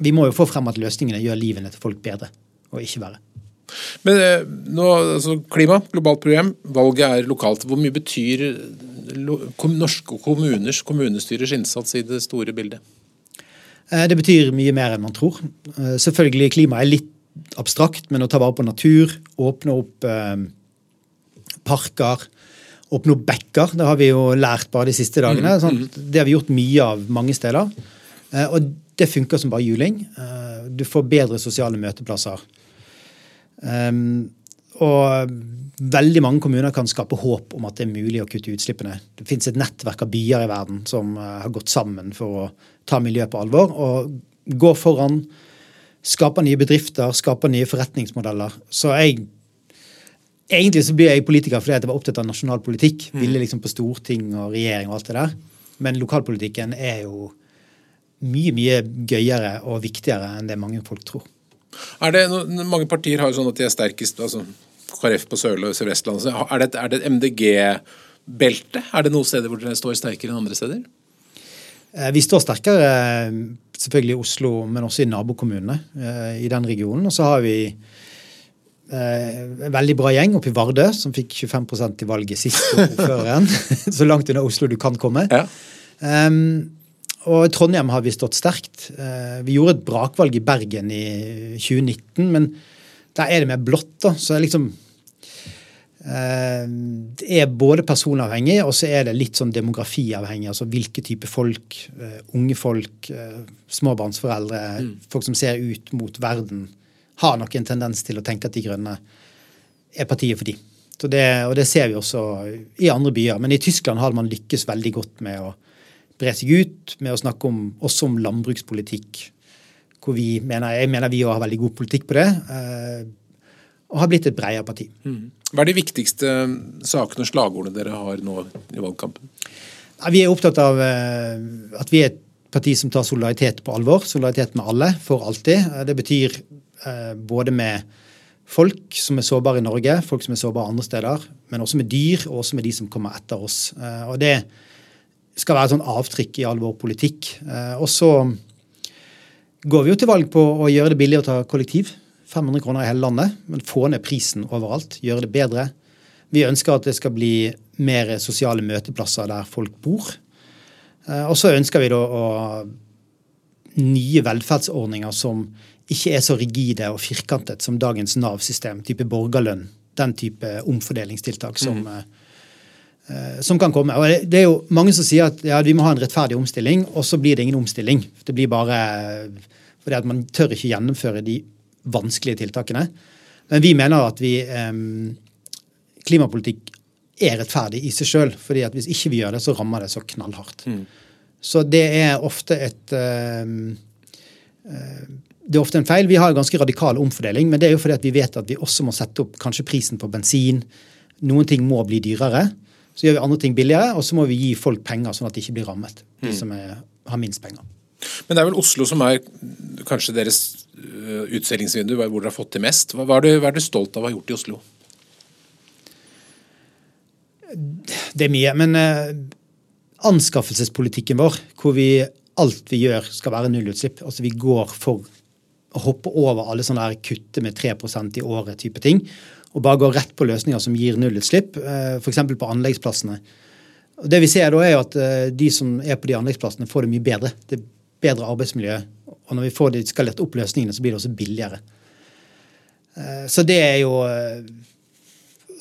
vi må jo få frem at løsningene gjør livene til folk bedre, og ikke verre. Men eh, nå, altså Klima, globalt program, valget er lokalt. Hvor mye betyr norske kommuners kommunestyrers innsats i det store bildet? Eh, det betyr mye mer enn man tror. Eh, selvfølgelig klima er litt abstrakt, men å ta vare på natur, åpne opp parker, åpne opp bekker, det har vi jo lært bare de siste dagene. Mm, mm. Det har vi gjort mye av mange steder. Og det funker som bare juling. Eh, du får bedre sosiale møteplasser. Ehm, og veldig mange kommuner kan skape håp om at det er mulig å kutte utslippene. Det fins et nettverk av byer i verden som eh, har gått sammen for å ta miljøet på alvor. Og gå foran, skape nye bedrifter, skape nye forretningsmodeller. Så jeg Egentlig så blir jeg politiker fordi jeg var opptatt av nasjonal politikk. Mm. Ville liksom på storting og regjering og alt det der. Men lokalpolitikken er jo mye mye gøyere og viktigere enn det mange folk tror. Er det, mange partier har jo sånn at de er sterkest, altså KrF på Sørlandet og Sør-Vestlandet. Er det, er det et MDG-belte? Er det noen steder hvor dere står sterkere enn andre steder? Eh, vi står sterkere eh, selvfølgelig i Oslo, men også i nabokommunene eh, i den regionen. Og så har vi en veldig bra gjeng oppe i Vardø, som fikk 25% i valget sist. Ordføreren. [LAUGHS] så langt unna Oslo du kan komme. Ja. Um, og Trondheim har vi stått sterkt. Eh, vi gjorde et brakvalg i Bergen i 2019, men der er det mer blått. da, så liksom eh, det er både personavhengig og så er det litt sånn demografiavhengig. altså Hvilke type folk. Eh, unge folk, småbarnsforeldre, mm. folk som ser ut mot verden, har nok en tendens til å tenke at De grønne er partiet for de. Det, og det ser vi også i andre byer. Men i Tyskland har man lykkes veldig godt med å bre seg ut med å snakke om, også om landbrukspolitikk. hvor vi mener, Jeg mener vi har veldig god politikk på det. Eh, og har blitt et bredere parti. Mm. Hva er de viktigste sakene og slagordene dere har nå i valgkampen? Vi er opptatt av eh, at vi er et parti som tar solidaritet på alvor. Solidaritet med alle, for alltid. Eh, det betyr både med folk som er sårbare i Norge, folk som er sårbare andre steder, men også med dyr, og også med de som kommer etter oss. Og det skal være et sånn avtrykk i all vår politikk. Eh, og så går vi jo til valg på å gjøre det billig å ta kollektiv. 500 kroner i hele landet, men få ned prisen overalt. Gjøre det bedre. Vi ønsker at det skal bli mer sosiale møteplasser der folk bor. Eh, og så ønsker vi da å nye velferdsordninger som ikke er så rigide og firkantet som dagens Nav-system, type borgerlønn. Den type omfordelingstiltak som, mm. Som kan komme. Og det er jo mange som sier at ja, vi må ha en rettferdig omstilling, og så blir det ingen omstilling. Det blir bare fordi at man tør ikke gjennomføre de vanskelige tiltakene. Men vi mener at vi eh, klimapolitikk er rettferdig i seg sjøl. fordi at hvis ikke vi gjør det, så rammer det så knallhardt. Mm. Så det er ofte et uh, uh, det er ofte en feil. Vi har en ganske radikal omfordeling, men det er jo fordi at vi vet at vi også må sette opp kanskje prisen på bensin. Noen ting må bli dyrere. Så gjør vi andre ting billigere, og så må vi gi folk penger sånn at de ikke blir rammet. De mm. som er, har minst penger. Men det er vel Oslo som er kanskje deres øh, utstillingsvindu, hvor dere har fått til mest. Hva er, du, hva er du stolt av å ha gjort i Oslo? Det er mye. Men uh, anskaffelsespolitikken vår, hvor vi alt vi gjør skal være nullutslipp. Altså vi går for å hoppe over alle sånne her kutte med 3% i året type ting. Og bare går rett på løsninger som gir nullutslipp, uh, f.eks. på anleggsplassene. Og det vi ser da er at uh, De som er på de anleggsplassene, får det mye bedre. Det er bedre arbeidsmiljø. Og når vi får de skalert opp løsningene, så blir det også billigere. Så det er jo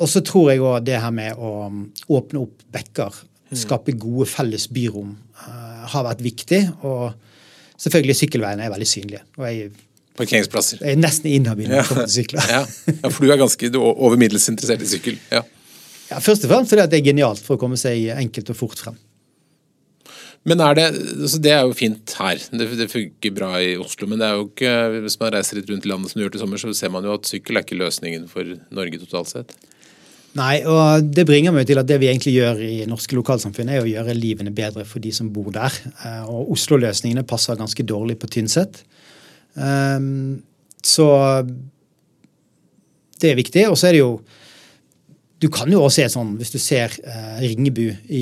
og så tror jeg òg det her med å um, åpne opp bekker, mm. skape gode felles byrom, har vært viktig. Og selvfølgelig sykkelveiene er veldig synlige. og jeg Parkeringsplasser. Jeg er nesten inhabil ja. til sykler. ja. ja, for du er ganske over middels interessert i sykkel. Ja. ja først og fremst fordi det er genialt for å komme seg enkelt og fort frem. Men er det, altså det er jo fint her, det, det, funker bra i Oslo. Men det er jo ikke, hvis man reiser litt rundt i landet som du gjør til sommer, så ser man jo at sykkel er ikke løsningen for Norge totalt sett. Nei, og det bringer meg til at det vi egentlig gjør i norske lokalsamfunn, er å gjøre livene bedre for de som bor der. Eh, og Oslo-løsningene passer ganske dårlig på Tynset. Um, så det er viktig. Og så er det jo Du kan jo også se sånn, hvis du ser uh, Ringebu i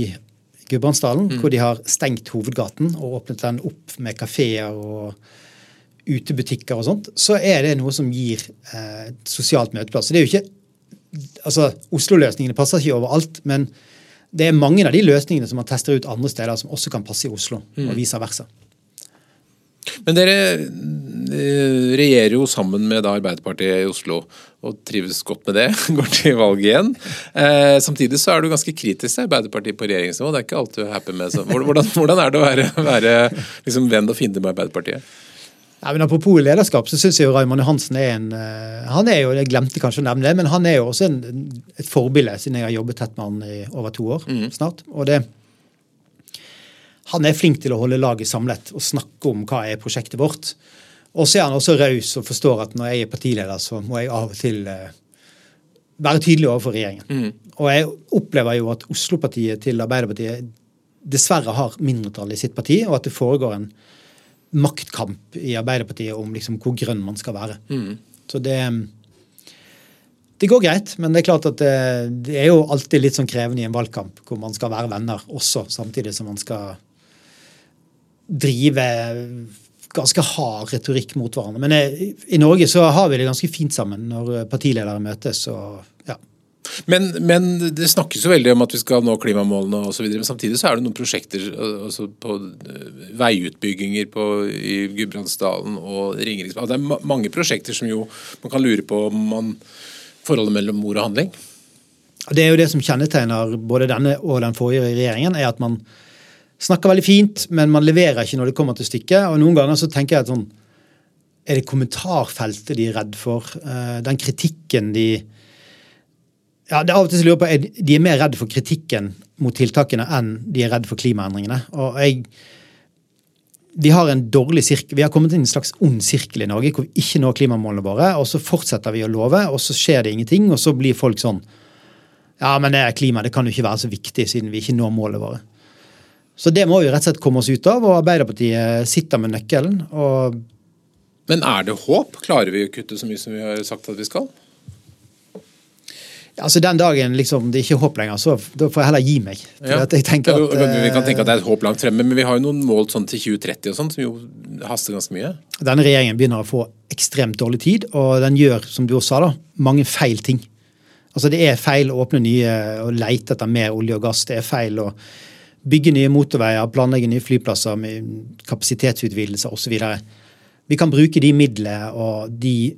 Gudbrandsdalen, mm. hvor de har stengt hovedgaten og åpnet den opp med kafeer og utebutikker og sånt, så er det noe som gir uh, sosialt møteplass. Så det er jo ikke altså Oslo-løsningene passer ikke overalt, men det er mange av de løsningene som man tester ut andre steder, som også kan passe i Oslo, mm. og vice versa. Men dere eh, regjerer jo sammen med Arbeiderpartiet i Oslo og trives godt med det. [LAUGHS] Går til valg igjen. Eh, samtidig så er du ganske kritisk til Arbeiderpartiet på regjeringsnivå. Det er ikke alt du er happy med. Hvordan, hvordan, er det å være, være liksom venn og fiende med Arbeiderpartiet? Ja, men Apropos lederskap, så syns jeg jo Raymond Johansen er en uh, han er jo, Jeg glemte kanskje å nevne det, men han er jo også en, et forbilde, siden jeg har jobbet tett med han i over to år mm. snart. Og det, han er flink til å holde laget samlet og snakke om hva er prosjektet vårt. Og så er han også raus og forstår at når jeg er partileder, så må jeg av og til uh, være tydelig overfor regjeringen. Mm. Og jeg opplever jo at Oslo-partiet til Arbeiderpartiet dessverre har mindretall i sitt parti, og at det foregår en maktkamp i Arbeiderpartiet om liksom hvor grønn man skal være. Mm. Så det det går greit, men det er klart at det, det, er jo alltid litt sånn krevende i en valgkamp hvor man skal være venner også, samtidig som man skal drive ganske hard retorikk mot hverandre. Men eh, i Norge så har vi det ganske fint sammen når partiledere møtes. og men, men, det snakkes jo veldig om at vi skal nå klimamålene osv. Men samtidig så er det noen prosjekter altså på eh, veiutbygginger på, i Gudbrandsdalen og Ringeriksbanen. Det er mange prosjekter som jo man kan lure på om man, forholdet mellom ord og handling. Det er jo det som kjennetegner både denne og den forrige regjeringen, er at man snakker veldig fint, men man leverer ikke når det kommer til stykket. Og noen ganger så tenker jeg at sånn Er det kommentarfeltet de er redd for? Eh, den kritikken de ja, det er av og til lurer på, er De er mer redd for kritikken mot tiltakene enn de er redd for klimaendringene. Og jeg, vi har en dårlig sirkel, vi har kommet inn i en slags ond sirkel i Norge hvor vi ikke når klimamålene våre, og så fortsetter vi å love, og så skjer det ingenting, og så blir folk sånn Ja, men det er klima, det kan jo ikke være så viktig siden vi ikke når målene våre. Så det må vi rett og slett komme oss ut av, og Arbeiderpartiet sitter med nøkkelen. og men er det håp? Klarer vi å kutte så mye som vi har sagt at vi skal? Altså Den dagen liksom, det er ikke håp lenger, så da får jeg heller gi meg. Ja. At, vi kan tenke at det er et håp langt fremme, men vi har jo noen mål sånn til 2030 og sånt, som jo haster ganske mye. Denne regjeringen begynner å få ekstremt dårlig tid, og den gjør, som du også sa, da, mange feil ting. Altså Det er feil å åpne nye og leite etter mer olje og gass. Det er feil å bygge nye motorveier, planlegge nye flyplasser med kapasitetsutvidelser osv. Vi kan bruke de midlene og de,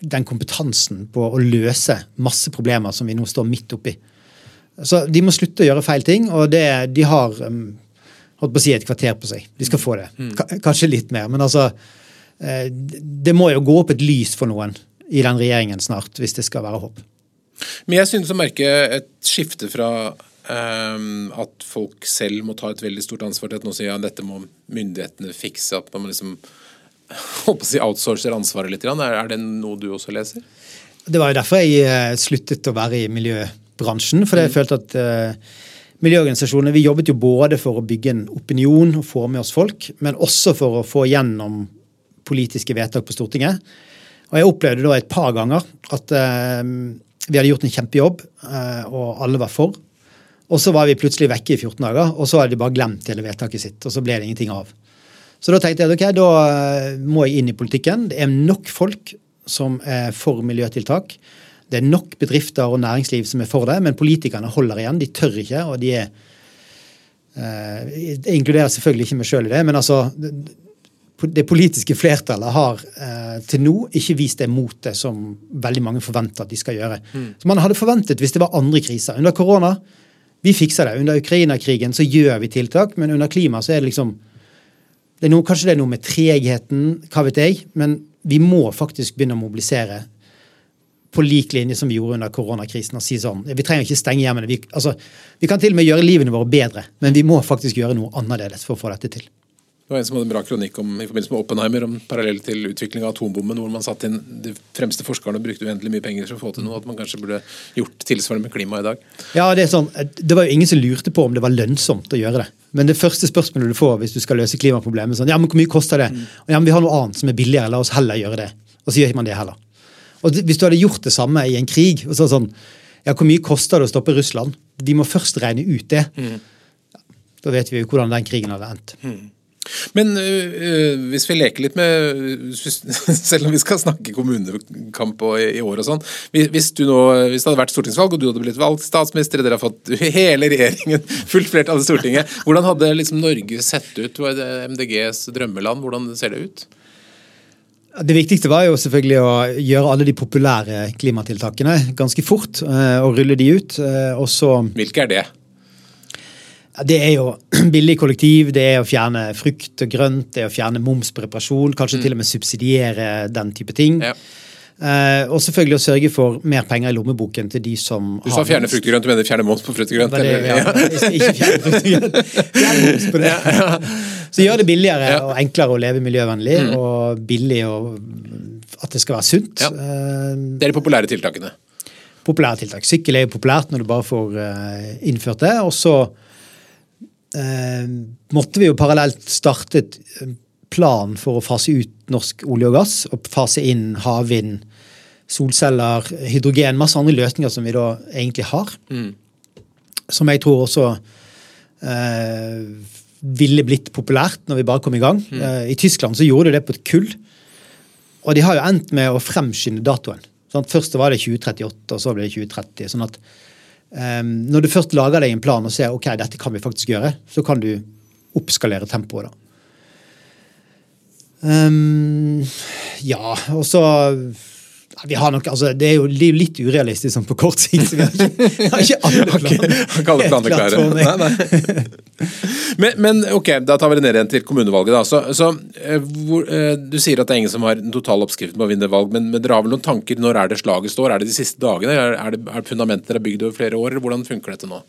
den kompetansen på å løse masse problemer som vi nå står midt oppi. Så De må slutte å gjøre feil ting, og det, de har um, holdt på å si et kvarter på seg. De skal få det. Kanskje litt mer. Men altså, eh, det må jo gå opp et lys for noen i den regjeringen snart, hvis det skal være håp. Men jeg synes å merke et skifte fra at folk selv må ta et veldig stort ansvar til at nå sier ja, dette må myndighetene fikse. At man liksom [LAUGHS] håper å si outsourcer ansvaret litt. Er, er det noe du også leser? Det var jo derfor jeg uh, sluttet å være i miljøbransjen. For jeg mm. følte at uh, miljøorganisasjonene vi jobbet jo både for å bygge en opinion og få med oss folk, men også for å få gjennom politiske vedtak på Stortinget. Og jeg opplevde da et par ganger at uh, vi hadde gjort en kjempejobb, uh, og alle var for. Og så var vi plutselig vekke i 14 dager, og så hadde de bare glemt hele vedtaket sitt. Og så ble det ingenting av. Så da tenkte jeg ok, da eh, må jeg inn i politikken. Det er nok folk som er for miljøtiltak. Det er nok bedrifter og næringsliv som er for det, men politikerne holder igjen. De tør ikke, og de er eh, Jeg inkluderer selvfølgelig ikke meg sjøl i det, men altså det politiske flertallet har eh, til nå ikke vist det motet som veldig mange forventer at de skal gjøre. Mm. Så Man hadde forventet hvis det var andre kriser. Under korona vi fikser det. Under Ukraina-krigen så gjør vi tiltak, men under klima så er det liksom det er noe, Kanskje det er noe med tregheten, hva vet jeg, men vi må faktisk begynne å mobilisere på lik linje som vi gjorde under koronakrisen. og si sånn, Vi trenger ikke stenge hjemmene. Vi, altså, vi kan til og med gjøre livene våre bedre, men vi må faktisk gjøre noe annerledes for å få dette til. Det var en som hadde en bra kronikk om, i forbindelse med Oppenheimer om parallell til utvikling av atombomben, hvor man satt inn de fremste forskerne og brukte uendelig mye penger for å få til noe. At man kanskje burde gjort tilsvarende med klimaet i dag. Ja, Det er sånn, det var jo ingen som lurte på om det var lønnsomt å gjøre det. Men det første spørsmålet du får hvis du skal løse klimaproblemet, sånn, ja, men hvor mye koster det? Mm. Ja, men Vi har noe annet som er billigere, la oss heller gjøre det. Og så gjør man det heller. Og Hvis du hadde gjort det samme i en krig og så sånn, ja, Hvor mye koster det å stoppe Russland? Vi må først regne ut det. Mm. Da vet vi jo hvordan den krigen hadde endt. Mm. Men øh, hvis vi leker litt med [LAUGHS] Selv om vi skal snakke kommunekamp og, i, år og sånn. Hvis, nå, hvis det hadde vært stortingsvalg og du hadde blitt valgt statsminister, dere har fått [LAUGHS] hele regjeringen, fullt flertall i Stortinget, hvordan hadde liksom Norge sett ut? Hva er det MDGs drømmeland? Hvordan ser det ut? Det viktigste var jo selvfølgelig å gjøre alle de populære klimatiltakene ganske fort. Og rulle de ut. Og så Hvilke er det? Det er jo [CLEARS THROAT] billig kollektiv, det er å fjerne frukt og grønt, det er å fjerne moms på reparasjon, kanskje mm. til og med subsidiere den type ting. Ja. Uh, og selvfølgelig å sørge for mer penger i lommeboken til de som Du sa fjerne frukt og grønt, du mener fjerne moms på frukt og grønt? Det, ja, [LAUGHS] ikke fjerne frukt og grønt. Fjerne moms på det. Ja, ja. Så gjør det billigere og enklere å leve miljøvennlig, mm. og billig og at det skal være sunt. Uh, det er de populære tiltakene? Populære tiltak. Sykkel er jo populært når du bare får uh, innført det. Og så eh, måtte vi jo parallelt starte et eh, plan for å fase ut norsk olje og gass, og fase inn havvind, solceller, hydrogen, masse andre løsninger som vi da egentlig har. Mm. Som jeg tror også eh, ville blitt populært når vi bare kom i gang. Mm. Eh, I Tyskland så gjorde de det på et kull. Og de har jo endt med å fremskynde datoen. Sånn, først var det 2038, og så ble det 2030. sånn at Um, når du først lager deg en plan og ser ok, dette kan vi faktisk gjøre, så kan du oppskalere tempoet. da. Um, ja, og så vi har nok, altså, Det er jo litt urealistisk sånn på kort sikt. så vi har ikke, har ikke alle [LAUGHS] planer, planer klare. Nei, nei. Men, men, ok, da tar vi det ned igjen til kommunevalget. da. Så, så eh, hvor, eh, Du sier at det er ingen som har den totale oppskriften på å vinne valg, men, men dere har vel noen tanker? Når er det slaget står? Er det de siste dagene? Er, er det er fundamentet dere har bygd over flere år? eller Hvordan funker dette nå?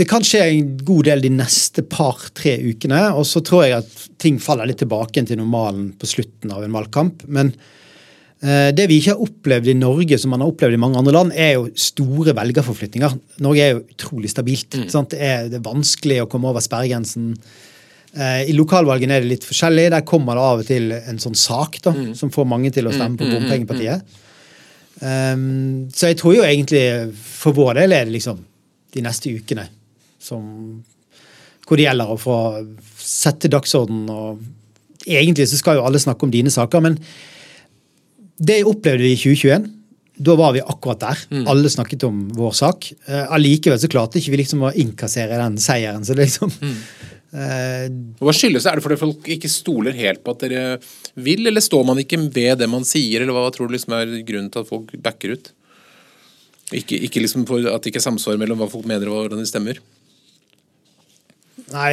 Det kan skje en god del de neste par-tre ukene. Og så tror jeg at ting faller litt tilbake til normalen på slutten av en valgkamp. Men eh, det vi ikke har opplevd i Norge, som man har opplevd i mange andre land, er jo store velgerforflyttinger. Norge er jo utrolig stabilt. Mm. Det, er, det, er, vanskelig å komme over sperregrensen. Eh, I lokalvalgene er det litt forskjellig. Der kommer det av og til en sånn sak da, mm. som får mange til å stemme på mm, mm, mm, bompengepartiet. Um, så jeg tror jo egentlig for vår del er det liksom de neste ukene som, hvor det gjelder å få sette dagsorden. og Egentlig så skal jo alle snakke om dine saker, men det opplevde vi i 2021. da var vi akkurat der. Alle snakket om vår sak. Eh, allikevel så klarte ikke vi liksom å innkassere den seieren. så det liksom... uh, Hva skyldes det? Er det fordi folk ikke stoler helt på at dere vil, eller står man ikke ved det man sier, eller hva tror du liksom er grunnen til at folk backer ut? Ikke, ikke liksom at det ikke er samsvar mellom hva folk mener og hvordan de stemmer? Nei,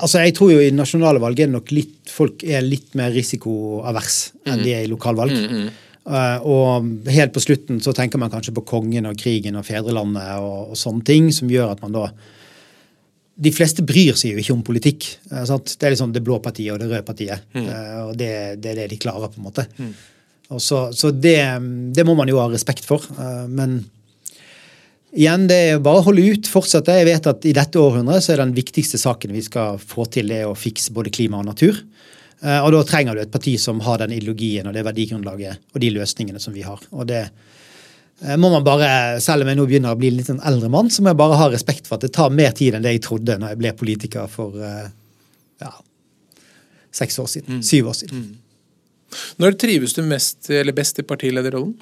altså jeg tror jo i nasjonale valg er det nok litt, folk er litt mer risikoavers enn de er i lokalvalg. Eh, og helt på slutten så tenker man kanskje på kongen og krigen og fedrelandet og, og sånne ting, som gjør at man da De fleste bryr seg jo ikke om politikk. Uh? Det er liksom det blå partiet og det røde partiet. eh, og det, det er det de klarer, på en måte. Og så så det, det må man jo ha respekt for. men Igjen, det er bare å holde ut, fortsette. Jeg vet at i dette århundret så er den viktigste saken vi skal få til, det å fikse både klima og natur. Eh, Og da trenger du et parti som har den ideologien og det verdigrunnlaget og de løsningene som vi har. Og det eh, må man bare, selv om jeg nå begynner å bli litt en eldre mann, så må jeg bare ha respekt for at det tar mer tid enn det jeg trodde når jeg ble politiker for eh, ja, seks år siden. Syv år siden. Når trives du mest eller best i partilederrollen?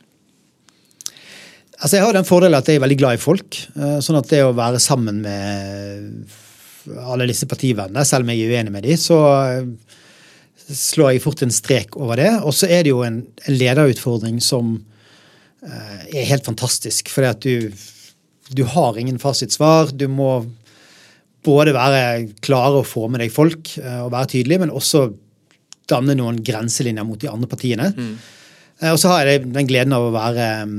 Altså Jeg har den fordelen at jeg er veldig glad i folk. eh, Sånn at det å være sammen med alle disse partivennene, selv om jeg er uenig med dem, så eh, slår jeg fort en strek over det. Og så er det jo en, en lederutfordring som eh, er helt fantastisk. Fordi at du, du har ingen fasitsvar. Du må både være klare og få med deg folk og være tydelig, men også danne noen grenselinjer mot de andre partiene. Mm. Og så har jeg den gleden av å være mm,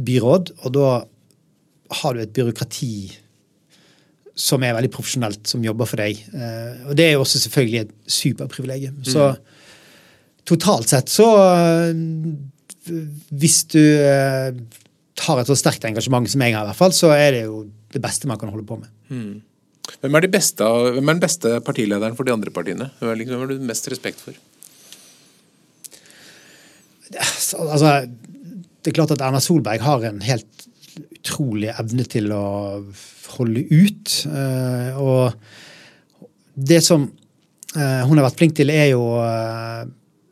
byråd, og da har du et byråkrati som er veldig profesjonelt, som jobber for deg. Eh, Og det er jo også selvfølgelig et superprivilegium. Så totalt sett så eh, Hvis du eh, har et så sterkt engasjement som jeg har, i hvert fall, så er det jo det beste man kan holde på med. Hvem er, de beste, hvem er den beste partilederen for de andre partiene? Hvem liksom, hvem har du mest respekt for? Altså, det er klart at Erna Solberg har en helt utrolig evne til å holde ut. eh, og det som eh, hun har vært flink til, er jo eh,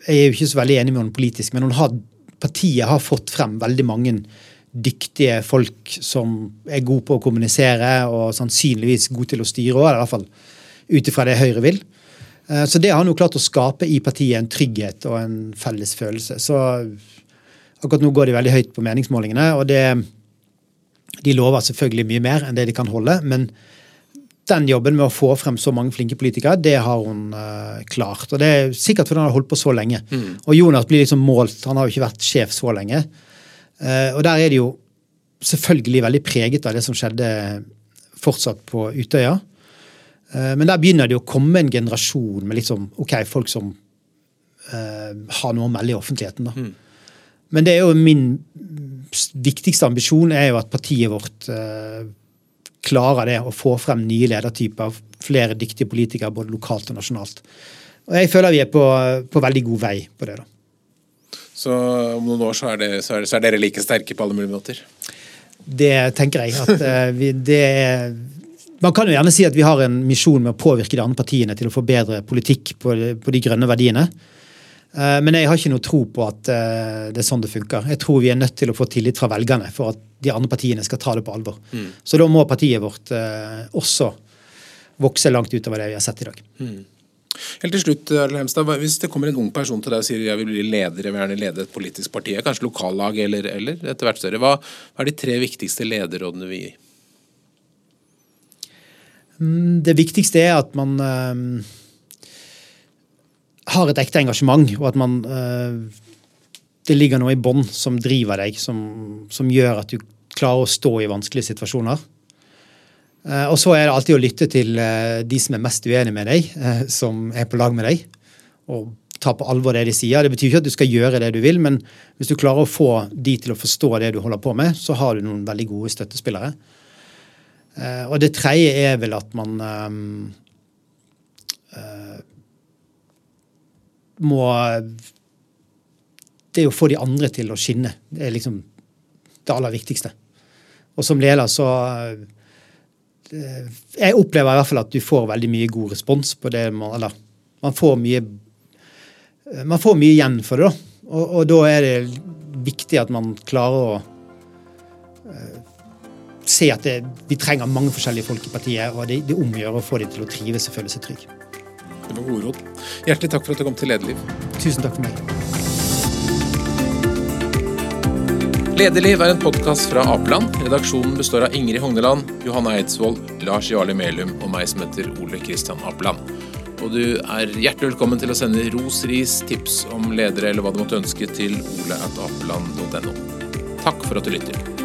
Jeg er jo ikke så veldig enig med henne politisk, men har, partiet har fått frem veldig mange dyktige folk som er gode på å kommunisere og sannsynligvis gode til å styre òg, i hvert fall ut ifra det Høyre vil. Så det har han jo klart å skape i partiet en trygghet og en felles følelse. Så akkurat nå går de veldig høyt på meningsmålingene, og det, de lover selvfølgelig mye mer enn det de kan holde. Men den jobben med å få frem så mange flinke politikere, det har hun uh, klart. Og det er sikkert fordi han har holdt på så lenge. Og Jonas blir liksom målt, han har jo ikke vært sjef så lenge. Uh, og der er det jo selvfølgelig veldig preget av det som skjedde fortsatt på Utøya. Uh, Men der begynner det å komme en generasjon med liksom, ok, folk som har noe å melde i offentligheten. da. Men det er jo min viktigste ambisjon er jo at partiet vårt eh, klarer det å få frem nye ledertyper, flere dyktige politikere både lokalt og nasjonalt. Og jeg føler vi er på, på veldig god vei på det. da. Så om noen år så er, det, så er, det, så er dere like sterke på alle mulige måter? Det tenker jeg. at eh, vi, det er man kan jo gjerne si at vi har en misjon med å påvirke de andre partiene til å få bedre politikk på, på de grønne verdiene. Eh, Men jeg har ikke noe tro på at eh, det er sånn det funker. Jeg tror vi er nødt til å få tillit fra velgerne for at de andre partiene skal ta det på alvor. Så da må partiet vårt eh, også vokse langt utover det vi har sett i dag. Helt til slutt, Arild Hemstad, Hvis det kommer en ung person til deg og sier jeg vil bli leder, jeg vil gjerne lede et politisk parti, kanskje lokallag eller, eller etter hvert større, hva, er de tre viktigste lederrådene vi gir? Mm, Det viktigste er at man har et ekte engasjement, og at man eh, Det ligger noe i bånn som driver deg, som, som gjør at du klarer å stå i vanskelige situasjoner. Eh, og så er det alltid å lytte til eh, de som er mest uenig med deg, eh, som er på lag med deg, og ta på alvor det de sier. Det betyr ikke at du skal gjøre det du vil, men hvis du klarer å få de til å forstå det du holder på med, så har du noen veldig gode støttespillere. Eh, og det tredje er vel at man eh, må Det å få de andre til å skinne. Det er liksom det aller viktigste. Og som leder så eh, Jeg opplever i hvert fall at du får veldig mye god respons på det man Eller man får mye man får mye igjen for det, da. Og, og da er det viktig at man klarer å eh, se at det, vi trenger mange forskjellige folk i partiet, og det, det omgjør å få dem til å trives og føle seg trygg. Det var gode råd. Hjertelig takk for at du kom til Lederliv. Tusen takk for meg. Lederliv er en podkast fra Apeland. Redaksjonen består av Ingrid Hogneland, Johanna Eidsvoll, Lars Jarle Melum og meg som heter Ole Kristian Apeland. Og du er hjertelig velkommen til å sende ros, ris, tips om ledere eller hva du måtte ønske til oleatapeland.no. Takk for at du lytter.